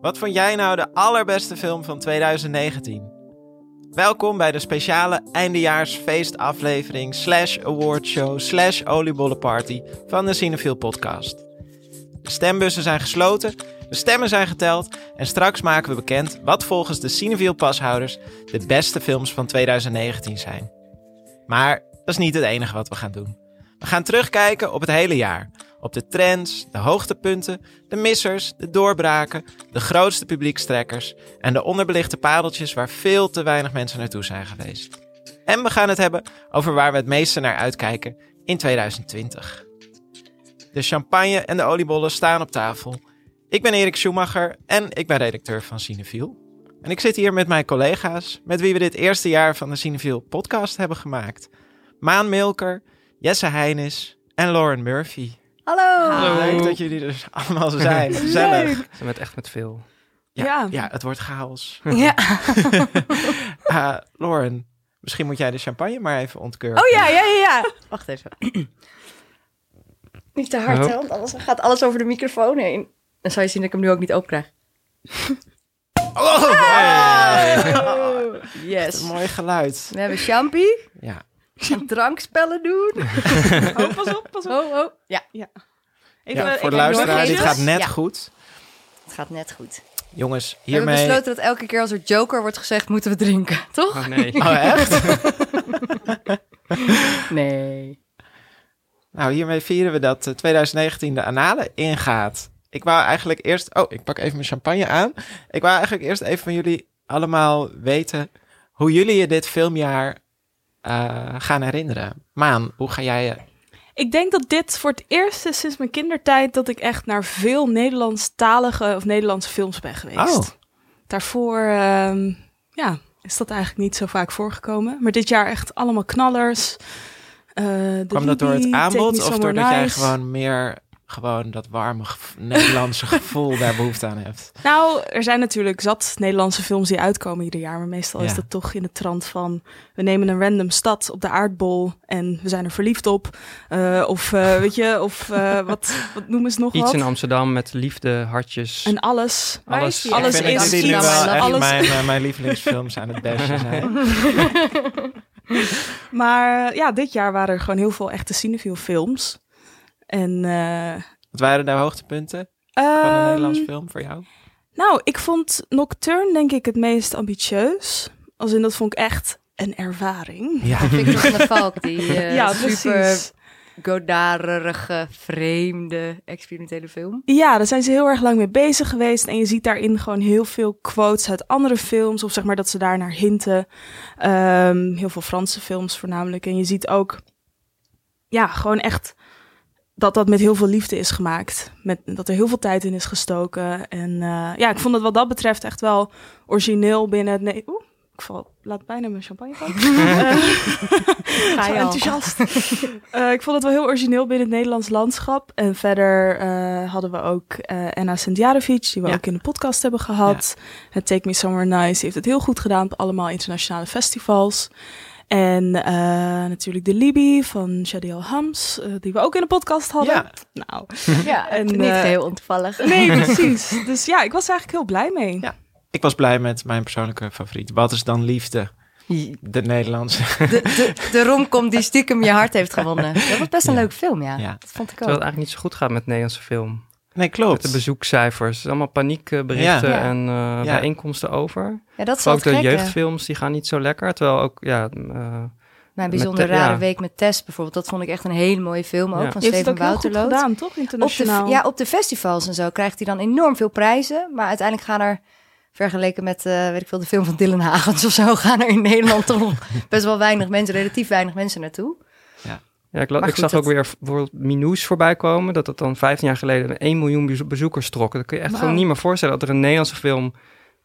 Wat vond jij nou de allerbeste film van 2019? Welkom bij de speciale eindejaarsfeestaflevering slash awardshow slash oliebollenparty van de Cinefiel podcast. De stembussen zijn gesloten, de stemmen zijn geteld en straks maken we bekend wat volgens de Cinefiel pashouders de beste films van 2019 zijn. Maar dat is niet het enige wat we gaan doen. We gaan terugkijken op het hele jaar. Op de trends, de hoogtepunten, de missers, de doorbraken, de grootste publiekstrekkers en de onderbelichte padeltjes waar veel te weinig mensen naartoe zijn geweest. En we gaan het hebben over waar we het meeste naar uitkijken in 2020. De champagne en de oliebollen staan op tafel. Ik ben Erik Schumacher en ik ben redacteur van Cineviel. En ik zit hier met mijn collega's, met wie we dit eerste jaar van de Cineviel podcast hebben gemaakt. Maan Milker, Jesse Heinis en Lauren Murphy. Hallo. Leuk dat jullie er allemaal zijn. Gezellig. Ze zijn met echt met veel. Ja, Ja. ja, het wordt chaos. Ja. Uh, Lauren, misschien moet jij de champagne maar even ontkeuren. Oh ja, ja, ja, ja. Wacht even. Niet te hard, Oh. hè, want anders gaat alles over de microfoon heen. Dan zou je zien dat ik hem nu ook niet open krijg. Oh, hey. Oh, yes. Mooi geluid. We hebben champie. Ja. Gaan drankspellen doen. Oh, pas op, pas op. Oh, oh. Ja, ja, Even, voor de luisteraar, dit gaat net Ja. goed. het gaat net goed. Jongens, We hebben hiermee... besloten dat elke keer als er Joker wordt gezegd, moeten we drinken. Toch? Oh nee. Oh, echt? Nee. nou, hiermee vieren we dat eh, 2019 de analen ingaat. Ik wou eigenlijk eerst... Oh, ik pak even mijn champagne aan. Ik wou eigenlijk eerst even van jullie allemaal weten... hoe jullie je dit filmjaar eh, gaan herinneren. Maan, hoe ga jij je... Ik denk dat dit voor het eerst is sinds mijn kindertijd dat ik echt naar veel Nederlandstalige of Nederlandse films ben geweest. Oh. Daarvoor ehm, ja, is dat eigenlijk niet zo vaak voorgekomen. Maar dit jaar echt allemaal knallers. Eh, de Kwam dat door het aanbod of doordat jij Nice. gewoon meer... Gewoon dat warme gev- Nederlandse gevoel daar behoefte aan hebt. Nou, er zijn natuurlijk zat Nederlandse films die uitkomen ieder jaar. Maar meestal is dat toch in de trant van... we nemen een random stad op de aardbol en we zijn er verliefd op. Eh, of eh, weet je, of eh, wat, wat noemen ze nog Iets wat? in Amsterdam met liefde, hartjes. En alles. Alles- is alles is iets. Alles- mijn, mijn lievelingsfilms aan het beste zijn. Maar ja, dit jaar waren er gewoon heel veel echte cinefiel films. En eh, Wat waren de hoogtepunten van een ehm, Nederlands film voor jou? Nou, ik vond Nocturne denk ik het meest ambitieus. Als in dat vond ik echt een ervaring. Ja, Victor van der Valk, die eh, ja, super godarige, vreemde, experimentele film. Ja, daar zijn ze heel erg lang mee bezig geweest. En je ziet daarin gewoon heel veel quotes uit andere films. Of zeg maar dat ze daar naar hinten. Ehm, heel veel Franse films voornamelijk. En je ziet ook, ja, gewoon echt dat dat met heel veel liefde is gemaakt. Met, dat er heel veel tijd in is gestoken. En eh, ja, ik vond het wat dat betreft echt wel origineel binnen het... Ne- Oeh, ik val, laat bijna mijn champagne. Eh, Ga je enthousiast. Eh, ik vond het wel heel origineel binnen het Nederlands landschap. En verder hadden we ook Anna Sendjarovic, die we Ja. ook in de podcast hebben gehad. Het Take Me Somewhere Nice heeft het heel goed gedaan op allemaal internationale festivals. En eh, natuurlijk de Libby van Jadiel Hams, eh, die we ook in de podcast hadden. Ja. Nou, Ja, En, niet eh, heel ontoevallig. nee, precies. Dus ja, ik was er eigenlijk heel blij mee. Ja. ik was blij met mijn persoonlijke favoriet. Wat is dan liefde? De Nederlandse. De, de, de romcom die stiekem je hart heeft gewonnen. Dat was best een Ja. leuke film, ja. Ja. Dat vond ik Terwijl ook. het eigenlijk niet zo goed gaat met Nederlandse film. Nee, Met klopt. de bezoekcijfers. Allemaal paniekberichten Ja. en eh, Ja. bijeenkomsten over. Ja, dat is Ook de jeugdfilms die gaan niet zo lekker. Terwijl ook, ja... eh, Mijn bijzonder Met, rare ja. week met Tess bijvoorbeeld. Dat vond ik echt een hele mooie film ook. Ja. Van Je heeft het Steven ook heel goed Wouterloot. gedaan, toch? Op de, Internationaal. ja, op de festivals en zo krijgt hij dan enorm veel prijzen. Maar uiteindelijk gaan er, vergeleken met, eh, weet ik veel, de film van Dylan Hagens of zo, gaan er in Nederland toch best wel weinig mensen, relatief weinig mensen naartoe. ja, ik, la- Maar ik goed, zag ook het- weer bijvoorbeeld Minous voorbij komen. Dat het dan 15 jaar geleden 1 miljoen bezo- bezoekers trok. Dat kun je echt gewoon niet meer voorstellen dat er een Nederlandse film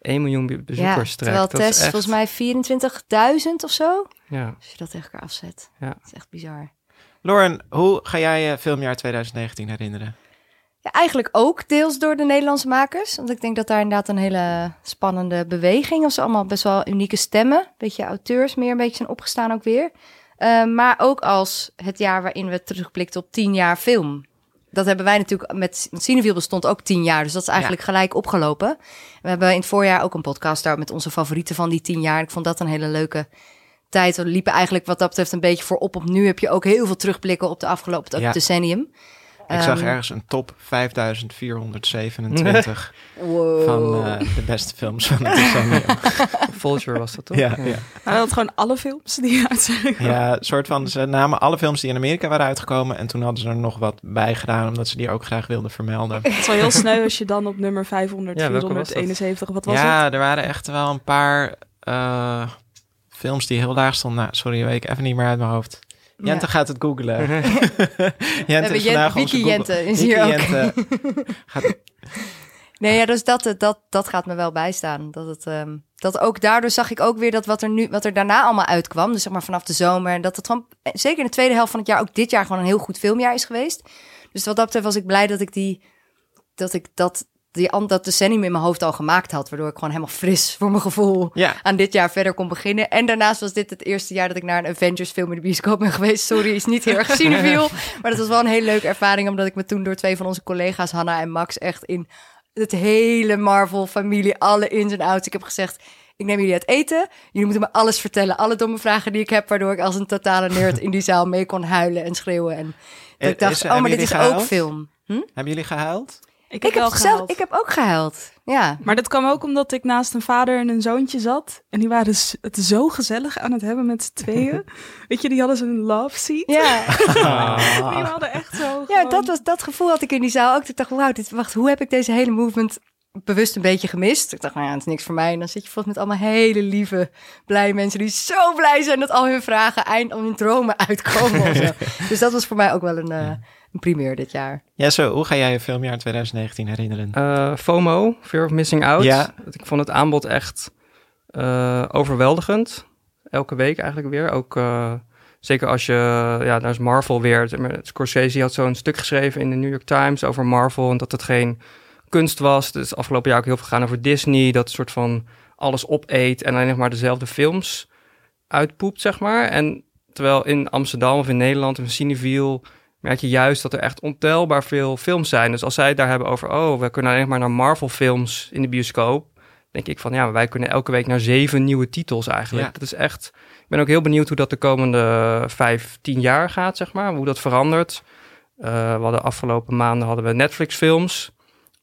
1 miljoen be- Ja, bezoekers trekt. terwijl Dat is Tess echt- volgens mij 24.000 of zo. Ja. Als je dat tegen elkaar afzet. Ja. Dat is echt bizar. Lauren, hoe ga jij je filmjaar 2019 herinneren? Ja, eigenlijk ook deels door de Nederlandse makers. Want ik denk dat daar inderdaad een hele spannende beweging... of zo allemaal best wel unieke stemmen. Beetje auteurs meer een beetje zijn opgestaan ook weer. Eh, maar ook als het jaar waarin we terugblikten op tien jaar film. dat hebben wij natuurlijk met Cineville bestond ook tien jaar. Dus dat is eigenlijk gelijk opgelopen. We hebben in het voorjaar ook een podcast daar met onze favorieten van die tien jaar. Ik vond dat een hele leuke tijd. We liepen eigenlijk wat dat betreft een beetje voor op op nu. Heb je ook heel veel terugblikken op de afgelopen Ja. decennium. Ik zag Ehm, ergens een top 5427 Wow. van eh, de beste films van het decennium. Vulture was dat toch? ja, ja. Dat gewoon alle films die uit zijn. ja, soort van, ze namen alle films die in Amerika waren uitgekomen en toen hadden ze er nog wat bij gedaan, omdat ze die ook graag wilden vermelden. Het is wel heel sneu als je dan op nummer 500, Ja, welke was dat? 471, wat was het? ja, er waren echt wel een paar eh, films die heel laag stonden. Nou, sorry, weet ik even niet meer uit mijn hoofd. Jente Ja. gaat het googlen. Jente is vandaag onze Wiki Jente is hier ook. Jente gaat Nee, ja, dus dat, dat, dat gaat me wel bijstaan. Dat, het, ehm, dat ook daardoor zag ik ook weer dat wat er nu, wat er daarna allemaal uitkwam, dus zeg maar vanaf de zomer, en dat het gewoon, eh, zeker in de tweede helft van het jaar, ook dit jaar gewoon een heel goed filmjaar is geweest. Dus wat dat betreft was ik blij dat ik die, dat ik dat, die, dat decennium in mijn hoofd al gemaakt had, waardoor ik gewoon helemaal fris voor mijn gevoel Ja, aan dit jaar verder kon beginnen. En daarnaast was dit het eerste jaar dat ik naar een Avengers film in de bioscoop ben geweest. Sorry, is niet heel erg cinefiel. maar dat was wel een hele leuke ervaring, omdat ik me toen door twee van onze collega's, Hanna en Max, echt in het hele Marvel-familie, alle ins en outs. Ik heb gezegd, ik neem jullie uit eten. Jullie moeten me alles vertellen. Alle domme vragen die ik heb, waardoor ik als een totale nerd in die zaal mee kon huilen en schreeuwen. En dat ik Eh, dacht, is- oh, maar dit is ook film. Hm? hebben jullie gehuild? Ik Ik heb wel gehaald. ik heb ook gehuild. Ja. Maar dat kwam ook omdat ik naast een vader en een zoontje zat. En die waren het zo gezellig aan het hebben met z'n tweeën. Weet je, die hadden zo'n love seat. Ja. Die hadden echt zo Ja, dat, was, dat gevoel had ik in die zaal ook. Ik dacht, wauw, dit, wacht, hoe heb ik deze hele movement bewust een beetje gemist? Ik dacht, nou ja, het is niks voor mij. En dan zit je volgens met allemaal hele lieve, blije mensen die zo blij zijn dat al hun vragen eind om hun dromen uitkomen. Dus dat was voor mij ook wel een, eh een primeur dit jaar. Jesse, hoe ga jij je filmjaar 2019 herinneren? Eh, FOMO, Fear of Missing Out. Ja. Ik vond het aanbod echt eh, overweldigend. Elke week eigenlijk weer. Ook eh, zeker als je, ja, daar is Marvel weer. Scorsese had zo'n stuk geschreven in de New York Times over Marvel. En dat het geen kunst was. Het is afgelopen jaar ook heel veel gegaan over Disney. Dat soort van alles opeet en alleen nog maar dezelfde films uitpoept, zeg maar. En terwijl in Amsterdam of in Nederland in Cineville merk je juist dat er echt ontelbaar veel films zijn. Dus als zij het daar hebben over, oh, we kunnen alleen maar naar Marvel films in de bioscoop, denk ik van, ja, maar wij kunnen elke week naar zeven nieuwe titels eigenlijk. Ja. Dat is echt, ik ben ook heel benieuwd hoe dat de komende vijf, tien jaar gaat, zeg maar, hoe dat verandert. Eh, we hadden afgelopen maanden hadden we Netflix films,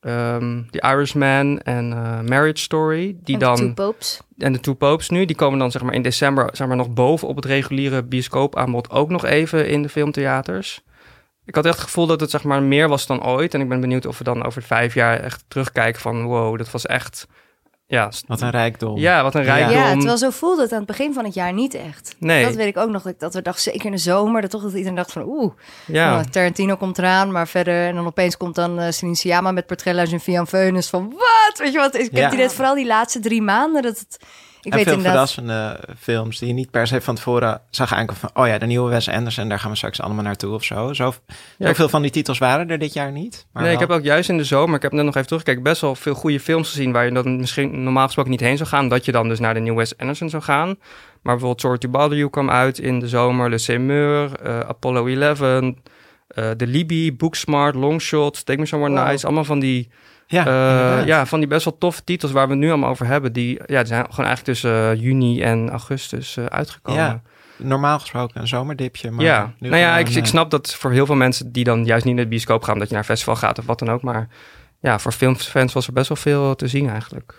ehm The Irishman en eh, Marriage Story, die En dan Two Popes. en de Two Popes nu, die komen dan zeg maar in december zeg maar, nog boven op het reguliere bioscoopaanbod ook nog even in de filmtheaters. Ik had echt het gevoel dat het zeg maar meer was dan ooit. En ik ben benieuwd of we dan over vijf jaar echt terugkijken van wow, dat was echt... Ja, Wat een rijkdom. ja wat een Ja. rijkdom. Ja, terwijl zo voelde het aan het begin van het jaar niet echt. Nee. Dat weet ik ook nog, dat, we dachten, zeker in de zomer, dat toch dat iedereen dacht van, oeh, ja. Oh, Tarantino komt eraan, maar verder... En dan opeens komt dan uh, Celine Sciamma met Portrella's en Vian Veunus van... Wat? Weet je wat? Ik Ja. heb die net vooral die laatste drie maanden... Dat het, ik en weet veel inderdaad... verrassende films die je niet per se van tevoren zag aankomen van... oh ja, de nieuwe Wes Anderson, daar gaan we straks allemaal naartoe of zo. Zo Ja, Zoveel van die titels waren er dit jaar niet. Maar nee, ik heb ook juist in de zomer, ik heb net nog even teruggekeken, best wel veel goede films gezien waar je dan misschien normaal gesproken niet heen zou gaan, dat je dan dus naar de nieuwe Wes Anderson zou gaan. Maar bijvoorbeeld Sorry to Bother You kwam uit in de zomer, Le Semeur, eh, Apollo 11, eh The Libby, Booksmart, Longshot, Take Me Somewhere Wow. Nice, allemaal van die, Ja, eh, ja, van die best wel toffe titels waar we het nu allemaal over hebben, die, ja, die zijn gewoon eigenlijk tussen eh, juni en augustus eh, uitgekomen. Ja, Normaal gesproken een zomerdipje, maar ja, nu nou ja, ik, ik snap dat voor heel veel mensen die dan juist niet naar de bioscoop gaan, dat je naar een festival gaat of wat dan ook. Maar ja, voor filmfans was er best wel veel te zien eigenlijk.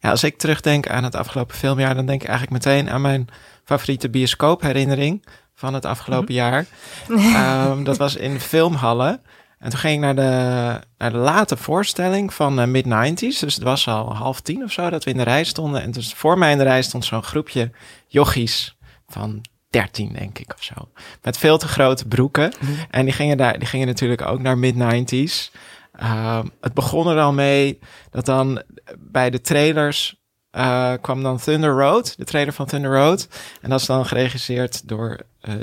Ja, als ik terugdenk aan het afgelopen filmjaar, dan denk ik eigenlijk meteen aan mijn favoriete bioscoopherinnering van het afgelopen jaar. Ehm, dat was in filmhallen. En toen ging ik naar de, naar de late voorstelling van eh, mid-90s. Dus het was al half tien of zo dat we in de rij stonden. En dus voor mij in de rij stond zo'n groepje jochies van 13, denk ik, of zo. Met veel te grote broeken. En die gingen, daar, die gingen natuurlijk ook naar mid-90s. Ehm, het begon er al mee dat dan bij de trailers eh, kwam dan Thunder Road, de trailer van Thunder Road. En dat is dan geregisseerd door eh,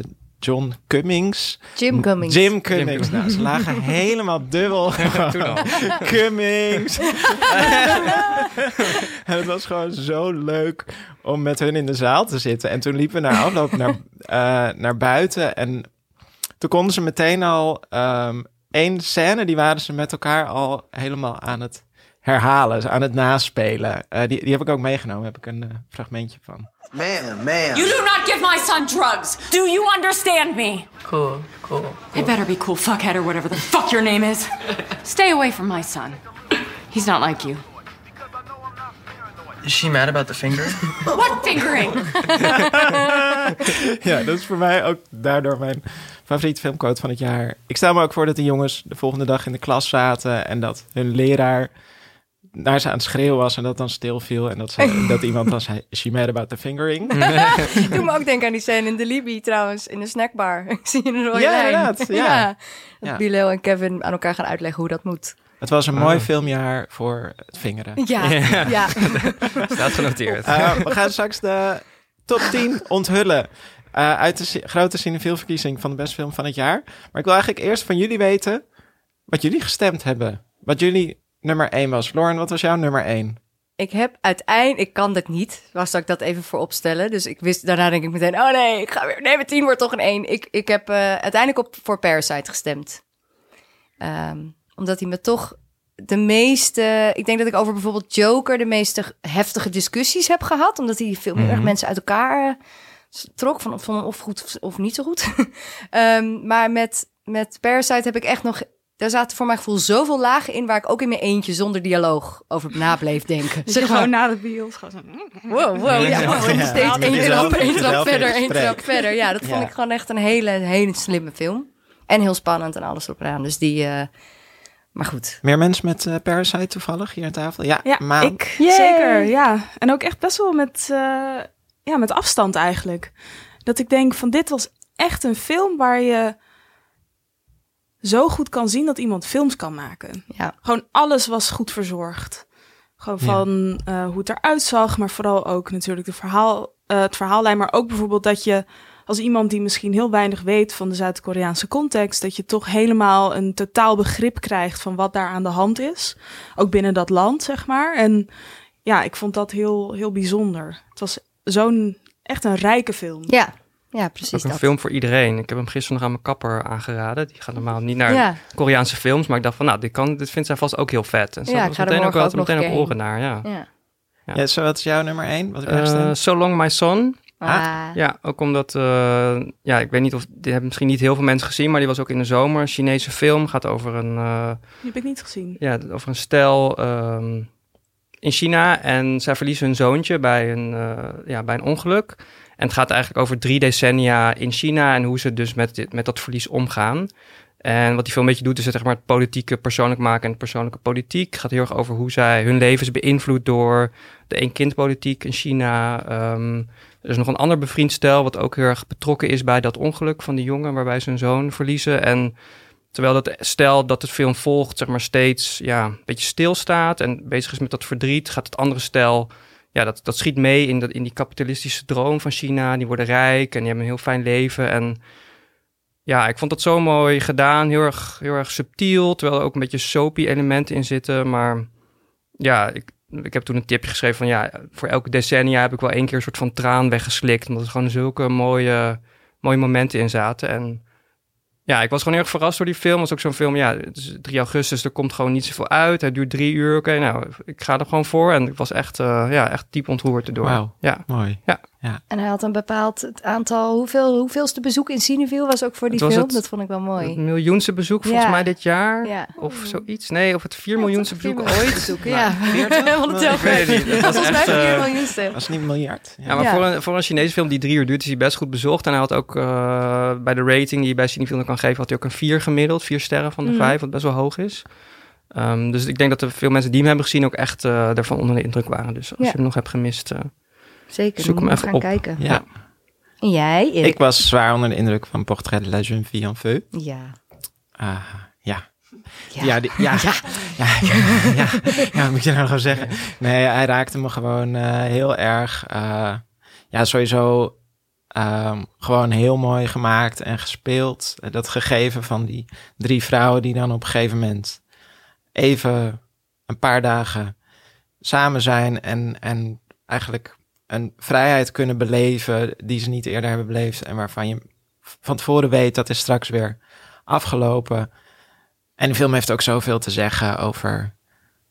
John Cummings. Jim Cummings. Jim Cummings. Nou, ze lagen helemaal dubbel. Toen al. Cummings. en het was gewoon zo leuk om met hun in de zaal te zitten. En toen liepen we naar afloop naar, eh, naar buiten. En toen konden ze meteen al ehm, één scène, die waren ze met elkaar al helemaal aan het herhalen, aan het naspelen. Uh, die, die heb ik ook meegenomen, heb ik een uh, fragmentje van. Man, man. You do not give my son drugs. Do you understand me? Cool, cool. cool. It better be cool fuckhead or whatever the fuck your name is. Stay away from my son. He's not like you. Is she mad about the finger? What fingering? ja, dat is voor mij ook daardoor mijn favoriete filmquote van het jaar. Ik stel me ook voor dat de jongens de volgende dag in de klas zaten en dat hun leraar naar ze aan het schreeuwen was en dat dan stil viel en dat, ze, dat iemand dan zei, she mad about the fingering? Doe me ook denken aan die scène in de Libby trouwens, in de snackbar. Ik zie een rode Ja, lijn. inderdaad, ja. ja. Dat Ja. Bilal en Kevin aan elkaar gaan uitleggen hoe dat moet. Het was een mooi filmjaar voor het vingeren. Ja, ja. Staat genoteerd. Uh, we gaan straks de top 10 onthullen. uh, uit de grote cinefielverkiezing van de beste film van het jaar. Maar ik wil eigenlijk eerst van jullie weten wat jullie gestemd hebben. Wat jullie nummer 1 was. Lauren, wat was jouw nummer 1? Ik heb uiteindelijk, ik kan dat niet, was dat ik dat even voor opstellen. Dus ik wist, daarna denk ik meteen, oh nee, ik ga weer, nee, mijn 10 wordt toch een 1. Ik, ik heb eh, uiteindelijk op voor Parasite gestemd. Ehm, omdat hij me toch de meeste, ik denk dat ik over bijvoorbeeld Joker de meeste heftige discussies heb gehad. Omdat hij veel meer Mhm. mensen uit elkaar eh, trok, van, van of goed of niet zo goed. Ehm, maar met, met Parasite heb ik echt nog daar zaten voor mijn gevoel zoveel lagen in waar ik ook in mijn eentje zonder dialoog over na bleef denken. Dus Zeg maar, gewoon na de bios gewoon zo... wow, wow, ja, wow, en Ja. steeds één trap, één trap verder, één trap verder. Ja, dat vond Ja. ik gewoon echt een hele, hele slimme film. En heel spannend en alles erop en aan. Dus die, eh, maar goed. Meer mensen met eh, Parasite toevallig hier aan tafel? Ja, Ja, Maan. ik Yay! zeker, ja. En ook echt best wel met, eh, ja, met afstand eigenlijk. Dat ik denk van dit was echt een film waar je zo goed kan zien dat iemand films kan maken. Ja, Gewoon alles was goed verzorgd. Gewoon Ja. van eh, hoe het eruit zag, maar vooral ook natuurlijk de verhaal, eh, het verhaallijn. Maar ook bijvoorbeeld dat je als iemand die misschien heel weinig weet van de Zuid-Koreaanse context, dat je toch helemaal een totaal begrip krijgt van wat daar aan de hand is. Ook binnen dat land, zeg maar. En ja, ik vond dat heel, heel bijzonder. Het was zo'n echt een rijke film. ja, ja precies Ook een dat. film voor iedereen. Ik heb hem gisteren nog aan mijn kapper aangeraden. Die gaat normaal niet naar Ja, Koreaanse films. Maar ik dacht van, nou, dit, kan, dit vindt zij vast ook heel vet. En zo Ja, ik ga er meteen ook, wel meteen een ook oren naar, ja. ja. Ja. Ja, zo, wat is jouw nummer 1? Wat Eh, gestemd? so Long My Son. Ah, Ja, ook omdat, eh, ja, ik weet niet of, die hebben misschien niet heel veel mensen gezien, maar die was ook in de zomer. Een Chinese film, gaat over een, eh, Die heb ik niet gezien. ja, over een stel ehm, in China. En zij verliezen hun zoontje bij een, eh, ja, bij een ongeluk. En het gaat eigenlijk over drie decennia in China en hoe ze dus met, dit, met dat verlies omgaan. En wat die film een beetje doet, is het, zeg maar, het politieke persoonlijk maken en persoonlijke politiek. Het gaat heel erg over hoe zij hun leven is beïnvloed door de één-kind-politiek in China. Ehm, er is nog een ander bevriend stel wat ook heel erg betrokken is bij dat ongeluk van die jongen waarbij ze hun zoon verliezen. En terwijl dat stel dat het film volgt, zeg maar steeds ja, een beetje stilstaat en bezig is met dat verdriet, gaat het andere stel, ja, dat, dat schiet mee in, dat, in die kapitalistische droom van China. Die worden rijk en die hebben een heel fijn leven. En ja, ik vond dat zo mooi gedaan, heel erg, heel erg subtiel, terwijl er ook een beetje soapy elementen in zitten. Maar ja, ik, ik heb toen een tipje geschreven van ja, voor elke decennia heb ik wel één keer een soort van traan weggeslikt. Omdat er gewoon zulke mooie, mooie momenten in zaten. En ja, ik was gewoon heel erg verrast door die film. Het was ook zo'n film, ja, het is 3 augustus, er komt gewoon niet zoveel uit. Het duurt drie uur. Oké, nou, ik ga er gewoon voor. En ik was echt, eh, ja, echt diep ontroerd erdoor. Wauw. Ja. Mooi. En hij had een bepaald het aantal, hoeveel, hoeveelste bezoek in Cineville was ook voor die Het film. het- Dat vond ik wel Het mooi. miljoenste bezoek volgens Ja. mij dit jaar. Ja. Of zoiets. Nee, of het 4 miljoenste bezoek Vier miljoen ooit. bezoek, Nou, ja. Helemaal de tel Ik weet het niet. Dat was Volgens mij echt, eh, 4 miljoenste. Was het niet een miljard? Ja. Ja, maar Ja. Voor, een, voor een Chinese film die drie uur duurt, is hij best goed bezocht. En hij had ook eh, bij de rating die je bij Cinefilm kan geven, had hij ook een 4 gemiddeld. Vier sterren van de Mhm. vijf, wat best wel hoog is. Ehm, dus ik denk dat er veel mensen die hem hebben gezien ook echt eh daarvan onder de indruk waren. Dus als Ja. je hem nog hebt gemist, eh, Zeker, Zoek moet hem even gaan op. kijken. Ja. En jij, Erik? Ik was zwaar onder de indruk van Portrait de la jeune fille en feu. Ja. Ah, ja. Ja. Ja, die- ja. Ja. Ja, ja, ja, wat moet je nou gewoon zeggen? Nee, hij raakte me gewoon eh, heel erg. eh, ja, sowieso ehm, gewoon heel mooi gemaakt en gespeeld. Dat gegeven van die drie vrouwen die dan op een gegeven moment even een paar dagen samen zijn en, en eigenlijk een vrijheid kunnen beleven die ze niet eerder hebben beleefd en waarvan je van tevoren weet dat is straks weer afgelopen. En de film heeft ook zoveel te zeggen over,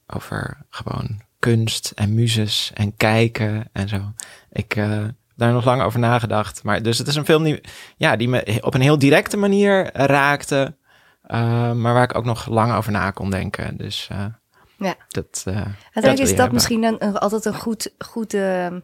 over gewoon kunst en muzes en kijken en zo. Ik heb daar nog lang over nagedacht. Maar dus het is een film die, ja, die me op een heel directe manier raakte. eh, maar waar ik ook nog lang over na kon denken. Dus eh, Ja. dat. Uiteindelijk is dat hebben. misschien een- altijd een goed, goed ehm,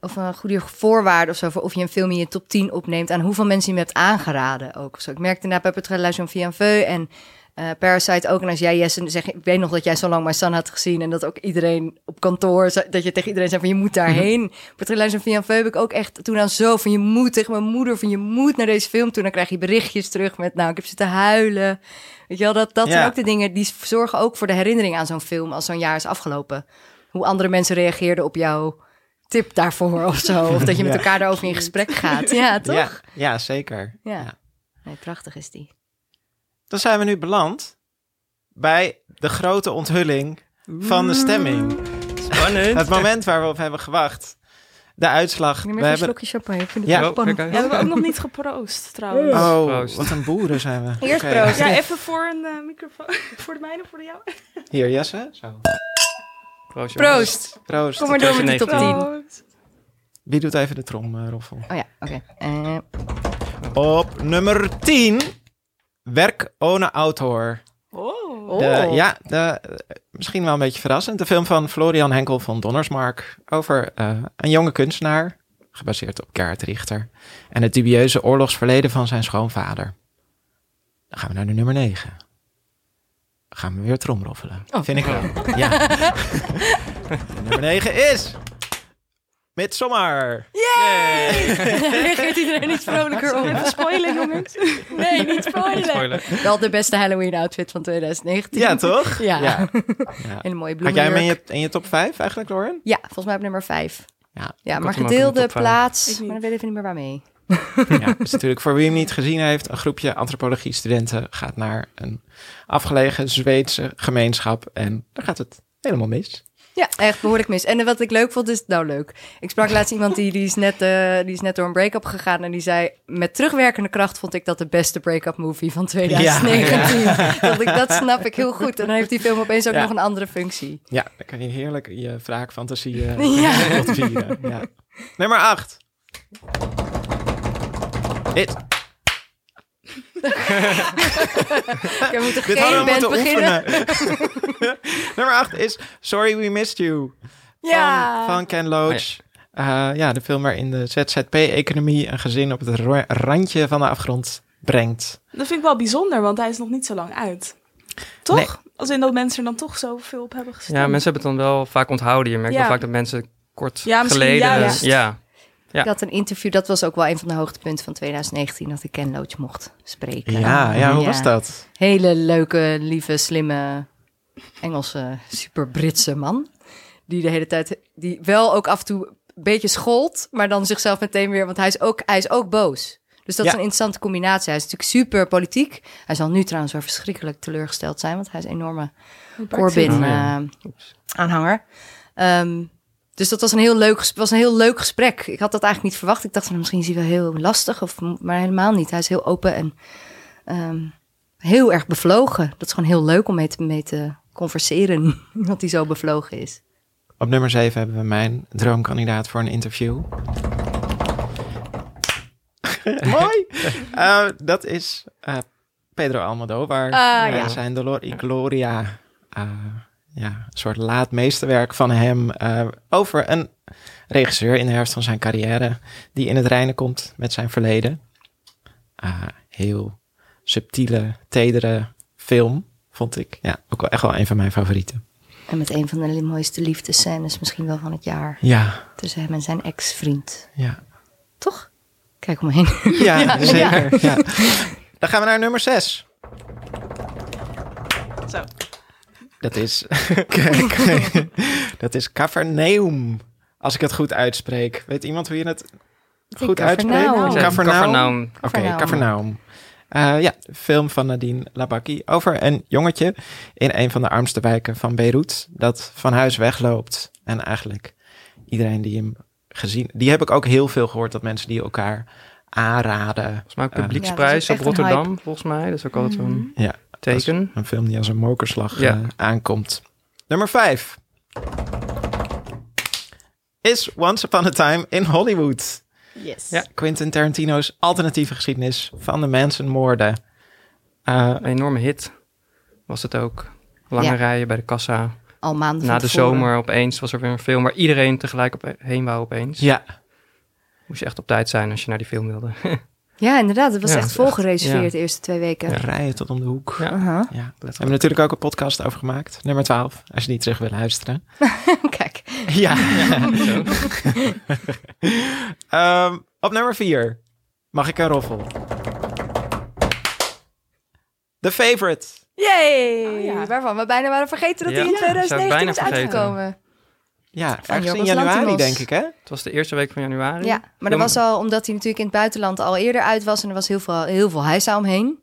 of een goede voorwaarde of zo voor of je een film in je top 10 opneemt aan hoeveel mensen je hem hebt aangeraden ook. Zo, ik merkte inderdaad bij La Via Veu en eh, Parasite ook. En als jij Jesse zegt, ik weet nog dat jij zo lang My Son had gezien en dat ook iedereen op kantoor, dat je tegen iedereen zei van je moet daarheen. Petra La Jean Via heb ik ook echt toen aan zo van je moet tegen mijn moeder van je moet naar deze film. Toen dan krijg je berichtjes terug met nou ik heb zitten huilen. Weet je wel, dat, dat Ja. zijn ook de dingen die zorgen ook voor de herinnering aan zo'n film als zo'n jaar is afgelopen. Hoe andere mensen reageerden op jouw tip daarvoor of zo. Of dat je met elkaar daarover in gesprek gaat. Ja, toch? Ja, ja, zeker. Ja. Ja. Nee, prachtig is die. Dan zijn we nu beland bij de grote onthulling van de stemming. Spannend. Het moment waar we op hebben gewacht. De uitslag. Neem We even een hebben... slokje champagne. Ik vind het Ja. wel Oh, Ja, we hebben ook nog niet geproost, trouwens. Oh, Proost. wat een boeren zijn we. Eerst proost. Ja, even voor een eh, microfoon. voor de mijne, voor de jou. Hier, Jesse. Zo. Proost. jongens. Proost. Proost. Kom maar door met die top 10. 10. Proost. Wie doet even de tromroffel? Oh ja, oké. Eh, Op nummer 10. Werk ohne autor. Oh. De, ja, de, eh, misschien wel een beetje verrassend. De film van Florian Henkel van Donnersmark. Over eh, een jonge kunstenaar. Gebaseerd op Gerhard Richter. En het dubieuze oorlogsverleden van zijn schoonvader. Dan gaan we naar de nummer 9. Gaan we weer tromroffelen. Oh. Vind ik wel. Ja. Nummer 9 is... Midsommar. Reageert iedereen iets vrolijker op? Even spoilen, jongens. Nee, niet spoilen. Spoiler. Wel de beste Halloween outfit van 2019. Ja, toch? Ja. ja. Hele mooie Had jij hem in je, in je top 5 eigenlijk, Lauren? Ja, volgens mij op nummer 5. Ja. Ja, maar gedeelde plaats. Ik niet. Maar dan weet ik even niet meer waarmee. Ja, is natuurlijk voor wie hem niet gezien heeft. Een groepje antropologie-studenten gaat naar een afgelegen Zweedse gemeenschap. En daar gaat het helemaal mis. Ja, echt behoorlijk mis. En wat ik leuk vond is, nou leuk. Ik sprak laatst iemand die, die, is net, eh, die is net door een break-up gegaan. En die zei, met terugwerkende kracht vond ik dat de beste break-up movie van 2019. Dat, ik, dat snap ik heel goed. En dan heeft die film opeens ook Ja. nog een andere functie. Ja, dan kan je heerlijk je wraakfantasie eh Ja. kapot vieren. Ja. Nummer 8. It. We moeten Dit hadden geen we band moeten beginnen. oefenen. Nummer 8 is Sorry We Missed You. Ja. Van, van Ken Loach. Eh, ja, de film waarin de ZZP-economie een gezin op het randje van de afgrond brengt. Dat vind ik wel bijzonder, want hij is nog niet zo lang uit. Toch? Als in dat mensen er dan toch zoveel op hebben gestemd. Ja, mensen hebben het dan wel vaak onthouden. Je merkt Ja. wel vaak dat mensen kort Ja, geleden... juist. Ja, Ja. Ik had een interview, dat was ook wel een van de hoogtepunten van 2019, dat ik Ken Loach mocht spreken. Ja, ja hoe was dat? Hele leuke, lieve, slimme, Engelse, super Britse man. Die de hele tijd, die wel ook af en toe een beetje schold, maar dan zichzelf meteen weer, want hij is ook, hij is ook boos. Dus dat Ja. is een interessante combinatie. Hij is natuurlijk super politiek. Hij zal nu trouwens wel verschrikkelijk teleurgesteld zijn, want hij is een enorme Brexit. Oh, ja. Dus dat was een, heel leuk, was een heel leuk gesprek. Ik had dat eigenlijk niet verwacht. Ik dacht, van, misschien is hij wel heel lastig, of, maar helemaal niet. Hij is heel open en ehm, heel erg bevlogen. Dat is gewoon heel leuk om mee te, mee te converseren, iemand die zo bevlogen is. Op nummer 7 hebben we mijn droomkandidaat voor een interview. Mooi! Eh, dat is eh, Pedro Almodovar. Eh, ja. Zijn Dolor y Gloria. Eh, ja, een soort laat meesterwerk van hem eh, over een regisseur in de herfst van zijn carrière die in het reinen komt met zijn verleden. Ah, heel subtiele, tedere film, vond ik. Ja, ook wel echt wel een van mijn favorieten. En met een van de mooiste liefdescènes misschien wel van het jaar. Ja, Tussen hem en zijn ex-vriend. ja. Toch? Kijk om me heen. Ja, Ja, zeker. Ja. Dan gaan we naar nummer 6. Zo. Dat is. Kijk, dat is Cavernaum. Als ik het goed uitspreek. Weet iemand hoe je het goed uitspreekt? Cavernaum. Oké, Cavernaum. Eh, ja, film van Nadine Labaki over een jongetje in een van de armste wijken van Beirut dat van huis wegloopt. En eigenlijk iedereen die hem gezien... Die heb ik ook heel veel gehoord dat mensen die elkaar aanraden. Volgens mij ook Eh, publieksprijs Ja, op Rotterdam, volgens mij. Dat is ook altijd zo'n... Ja, Teken. Een film die als een mokerslag Ja. eh, aankomt. Nummer 5 is Once Upon a Time in Hollywood. Yes. Ja. Quentin Tarantino's alternatieve geschiedenis van de Manson-moorden. Eh, Een enorme hit was het ook. Lange Ja. rijen bij de kassa. Al maanden Na van de tevoren. zomer opeens was er weer een film waar iedereen tegelijk op heen wou opeens. ja, Moest je echt op tijd zijn als je naar die film wilde. Ja, inderdaad. Het was Ja, echt volgereserveerd ja. de eerste twee weken. rijden tot om de hoek. Ja. We hebben natuurlijk ook een podcast over gemaakt. Nummer 12, als je die terug wil luisteren. Kijk. Ja. Ehm, op nummer 4 mag ik een roffel. The Favorite. Yay! Oh, ja. Waarvan we bijna waren vergeten dat Ja. die in Ja, zou ik 2019 bijna is vergeten. uitgekomen. Ja, Van ergens in januari denk ik hè? Het was de eerste week van januari. Ja, maar dat was al omdat hij natuurlijk in het buitenland al eerder uit was. En er was heel veel, heel veel heisa omheen.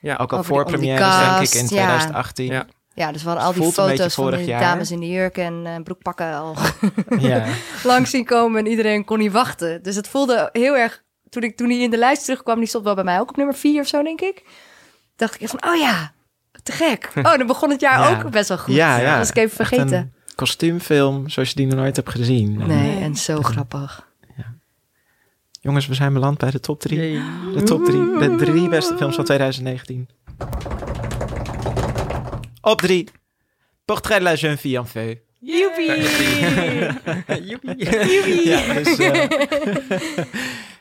Ja, Ook al Over voor première denk ik in ja. 2018. Ja. Ja, dus we hadden al die foto's van de jaar. dames in de jurk en eh, broekpakken al Ja. langs zien komen. En iedereen kon niet wachten. Dus het voelde heel erg... Toen, ik, toen hij in de lijst terugkwam, die stond wel bij mij ook op nummer 4 of zo, denk ik. Dacht ik van, oh ja, te gek. Oh, dan begon het jaar Ja. ook best wel goed. Ja, ja. Dat was ik even Echt vergeten. Kostuumfilm zoals je die nog nooit hebt gezien. En, Nee, en zo grappig. Jongens, we zijn beland bij de top 3. Yay. De top 3. De drie beste films van 2019. Op 3. Portrait de la jeune fille en feu. Joepie! Ja, dus, eh,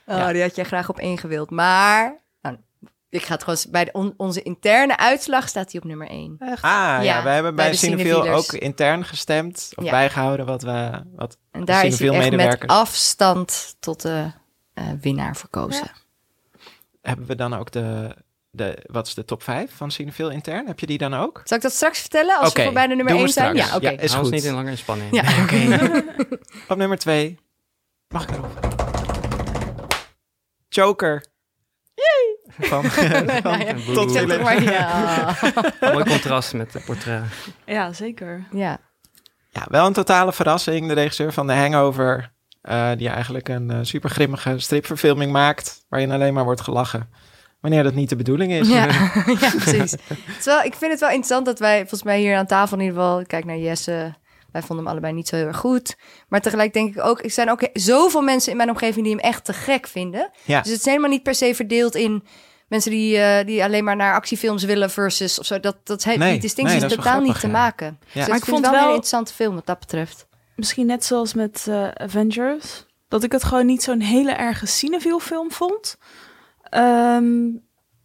Oh, die had jij graag op één gewild. Maar ik ga het gewoon... Bij de- on- onze interne uitslag staat hij op nummer 1. ah ja, Ja, we hebben bij bij ook intern gestemd. Of Ja. bijgehouden wat we... Wat En daar is hij echt met afstand tot de eh, winnaar verkozen. hebben we dan ook de, de... Wat is de top 5 van Cinefiel intern? Heb je die dan ook? Zal ik dat straks vertellen als Oké, we voorbij de nummer doen we 1 zijn? Ja, oké. Ja, is Hou ons goed. niet in langer in spanning. Ja. Op nummer 2. Mag ik erop? Joker. Van, van Nou ja, tot zeg maar ja. Mooi contrast met het portret. Ja, zeker. ja. Ja, wel een totale verrassing. De regisseur van The Hangover, eh, die eigenlijk een eh, super grimmige stripverfilming maakt, waarin alleen maar wordt gelachen. Wanneer dat niet de bedoeling is. Ja, ja, precies. Terwijl, ik vind het wel interessant dat wij, volgens mij hier aan tafel in ieder geval, kijk naar Jesse, wij vonden hem allebei niet zo heel erg goed. Maar tegelijk denk ik ook, er zijn ook zoveel mensen in mijn omgeving die hem echt te gek vinden. Ja. Dus het is helemaal niet per se verdeeld in mensen die, eh, die alleen maar naar actiefilms willen versus of zo. Dat, dat heeft Nee, die distinctie nee, is wel totaal niet te ja. maken. Dus Maar ik, ik vond het wel een interessante film wat dat betreft. Misschien net zoals met eh, Avengers. Dat ik het gewoon niet zo'n hele erge cinefiel film vond. Ehm,